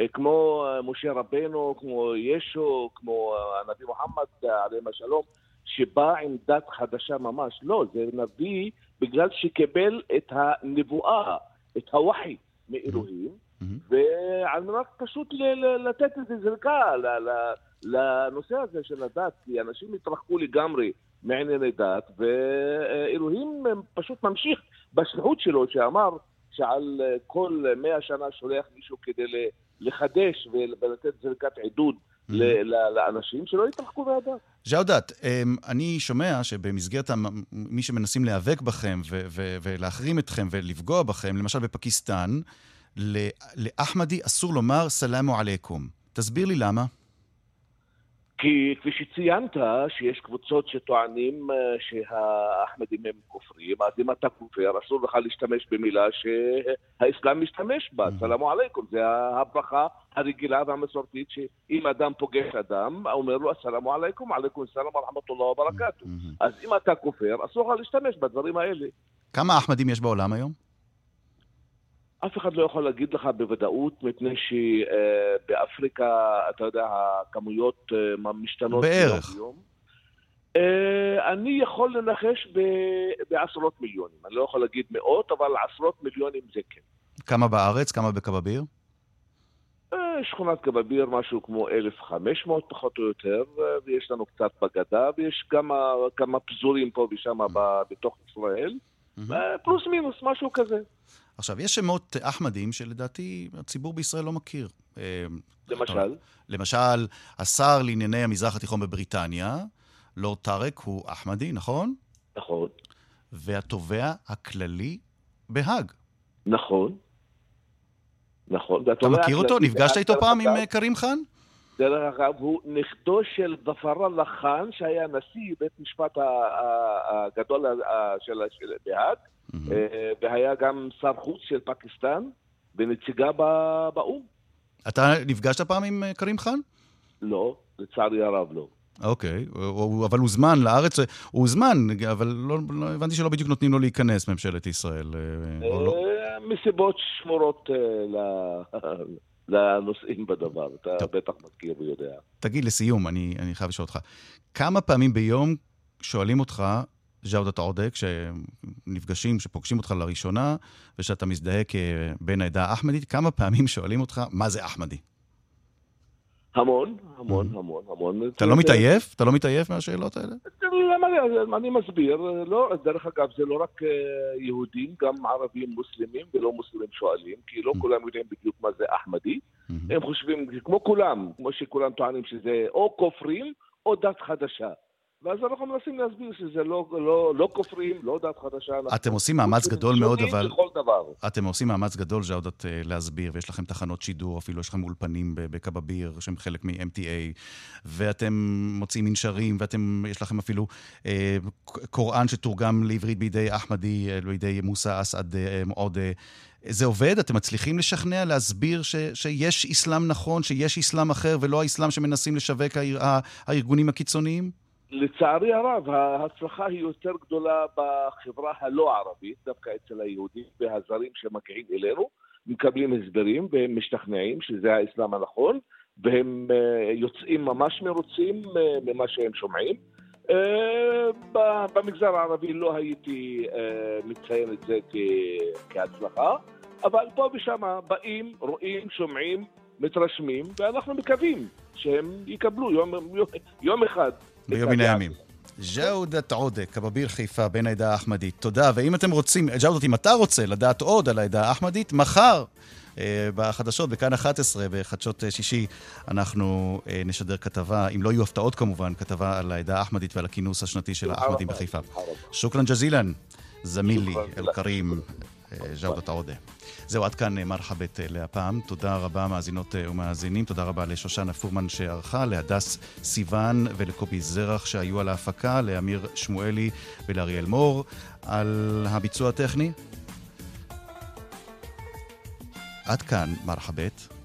Speaker 10: אה, כמו אה, משה רבנו, כמו ישו, כמו אה, הנביא מוחמד, עליהם השלום, שבא עם דת חדשה ממש. לא, זה נביא בגלל שקיבל את הנבואה, את הווחי מאלוהים, ועל מנת פשוט לתת ל- ל- לנושא הזה של הדת, כי אנשים התרחקו לגמרי מענייני דת, ואלוהים פשוט ממשיך בשליחות שלו, שאמר שעל כל מאה שנה שולח מישהו כדי ל- לחדש ול- ולתת זריקת עידוד ל- לאנשים שלא יתרחקו מהדת.
Speaker 3: ז'אודת, אמ, אני שומע שבמסגרת מי שמנסים להיאבק בכם ו- ו- ולהחרים אתכם ולפגוע בכם, למשל בפקיסטן, לאחמדי אסור לומר סלאמו עליכום. תסביר לי למה.
Speaker 10: כי כפי שציינת, שיש קבוצות שטוענים אה, שהאחמדים הם כופרים, אז אם אתה כופר, אסור לך להשתמש במילה שהאסלאם משתמש בה, סלאמו עליכום. זה הברכה הרגילה והמסורתית, שאם אדם פוגש אדם, אומר לו, אסלאמו עליכום, עליכום סלאם ורחמתולlah וברקתו. אז אם אתה כופר, אסור לך להשתמש בדברים האלה.
Speaker 3: כמה אחמדים יש בעולם היום?
Speaker 10: אף אחד לא יכול להגיד לך בוודאות, מפני שבאפריקה, אתה יודע, הכמויות אה, משתנות
Speaker 3: בערך.
Speaker 10: ליום. אה, אני יכול לנחש ב- בעשרות מיליונים. אני לא יכול להגיד מאות, אבל עשרות מיליונים זה כן.
Speaker 3: כמה בארץ? כמה בקבביר?
Speaker 10: אה, שכונת קבביר, משהו כמו 1,500 פחות או יותר, אה, ויש לנו קצת בגדה, ויש כמה, כמה פזורים פה ושם ב- בתוך ישראל. אה, פלוס מינוס, משהו כזה.
Speaker 3: עכשיו, יש שמות אחמדים שלדעתי הציבור בישראל לא מכיר. אמ,
Speaker 10: למשל?
Speaker 3: למשל, השר לענייני המזרח התיכון בבריטניה, לורד טארק, הוא אחמדי, נכון?
Speaker 10: נכון.
Speaker 3: והתובע הכללי בהאג.
Speaker 10: נכון. נכון.
Speaker 3: אתה מכיר אותו? נפגשת איתו פעם עם אה, כרים חאן?
Speaker 10: דרך אגב, הוא נכדו של זפרללה חאן, שהיה נשיא בית משפט הגדול של בהאג, אה, והיה גם שר חוץ של פקיסטן, ונציגה באו"ם.
Speaker 3: אתה נפגשת פעם עם אה, כרים חאן?
Speaker 10: לא, לצערי הרב לא.
Speaker 3: אוקיי, אבל הוא זמן לארץ, הוא הוזמן, אבל לא, לא, הבנתי שלא בדיוק נותנים לו להיכנס, ממשלת ישראל. אה, לא.
Speaker 10: מסיבות שמורות ל- לנושאים בדבר. אתה טוב. בטח מכיר ויודע.
Speaker 3: תגיד, לסיום, אני, אני חייב לשאול אותך, כמה פעמים ביום שואלים אותך, ג'אודת עודה, כשנפגשים, כשפוגשים אותך לראשונה, ושאתה מזדהה כבן העדה האחמדית, כמה פעמים שואלים אותך, מה זה אחמדי?
Speaker 10: המון, המון. המון, המון.
Speaker 3: אתה לא מתעייף? אתה לא מתעייף מהשאלות האלה?
Speaker 10: אני מסביר, לא, דרך אגב, זה לא רק אה, יהודים, גם ערבים מוסלמים ולא מוסלמים שואלים, כי לא. כולם יודעים בדיוק מה זה אחמדי. הם חושבים, כמו כולם, כמו שכולם טוענים שזה או כופרים או דת חדשה. ואז אנחנו מנסים להסביר שזה לא, לא, לא כופרים, לא דת חדשה.
Speaker 3: אתם עושים מאמץ גדול מאוד, אבל... אתם עושים מאמץ גדול, ג'אודת, אה, להסביר, ויש לכם תחנות שידור, אפילו יש לכם אולפנים בקבביר, שהם חלק מ-MTA, ואתם מוצאים מנשרים, ויש לכם אפילו אה, קוראן שתורגם לעברית בידי אחמדי, אה, בידי מוסא אסעד אה, עודה. זה עובד? אתם מצליחים לשכנע, להסביר ש, שיש אסלאם נכון, שיש אסלאם אחר, ולא האסלאם שמנסים לשווק הארגונים הקיצוניים?
Speaker 10: לצערי הרב, ההצלחה היא יותר גדולה בחברה הלא ערבית, דווקא אצל היהודים והזרים שמגיעים אלינו, מקבלים הסברים והם משתכנעים שזה האסלאם הנכון, והם אה, יוצאים ממש מרוצים אה, ממה שהם שומעים. אה, במגזר הערבי לא הייתי מציין את זה כהצלחה, אבל פה ושם באים, רואים, שומעים, מתרשמים, ואנחנו מקווים שהם יקבלו יום, יום, יום אחד
Speaker 3: ביום מן הימים. ג'אודת עודה, כבביר חיפה, בן העדה האחמדית. תודה. ואם אתם רוצים, ג'אודת, אם אתה רוצה לדעת עוד על העדה האחמדית, מחר אה, בחדשות, בכאן 11, בחדשות אה, שישי, אנחנו אה, נשדר כתבה, אם לא יהיו הפתעות כמובן, כתבה על העדה האחמדית ועל הכינוס השנתי של האחמדים בחיפה. שוכרן ג'זילן, זמילי אל-כרים, ג'אודת עודה. זהו, עד כאן מרחבת להפעם. תודה רבה, מאזינות ומאזינים. תודה רבה לשושנה פורמן שערכה, להדס סיוון ולקובי זרח שהיו על ההפקה, לאמיר שמואלי ולאריאל מור על הביצוע הטכני. עד כאן מרחבת.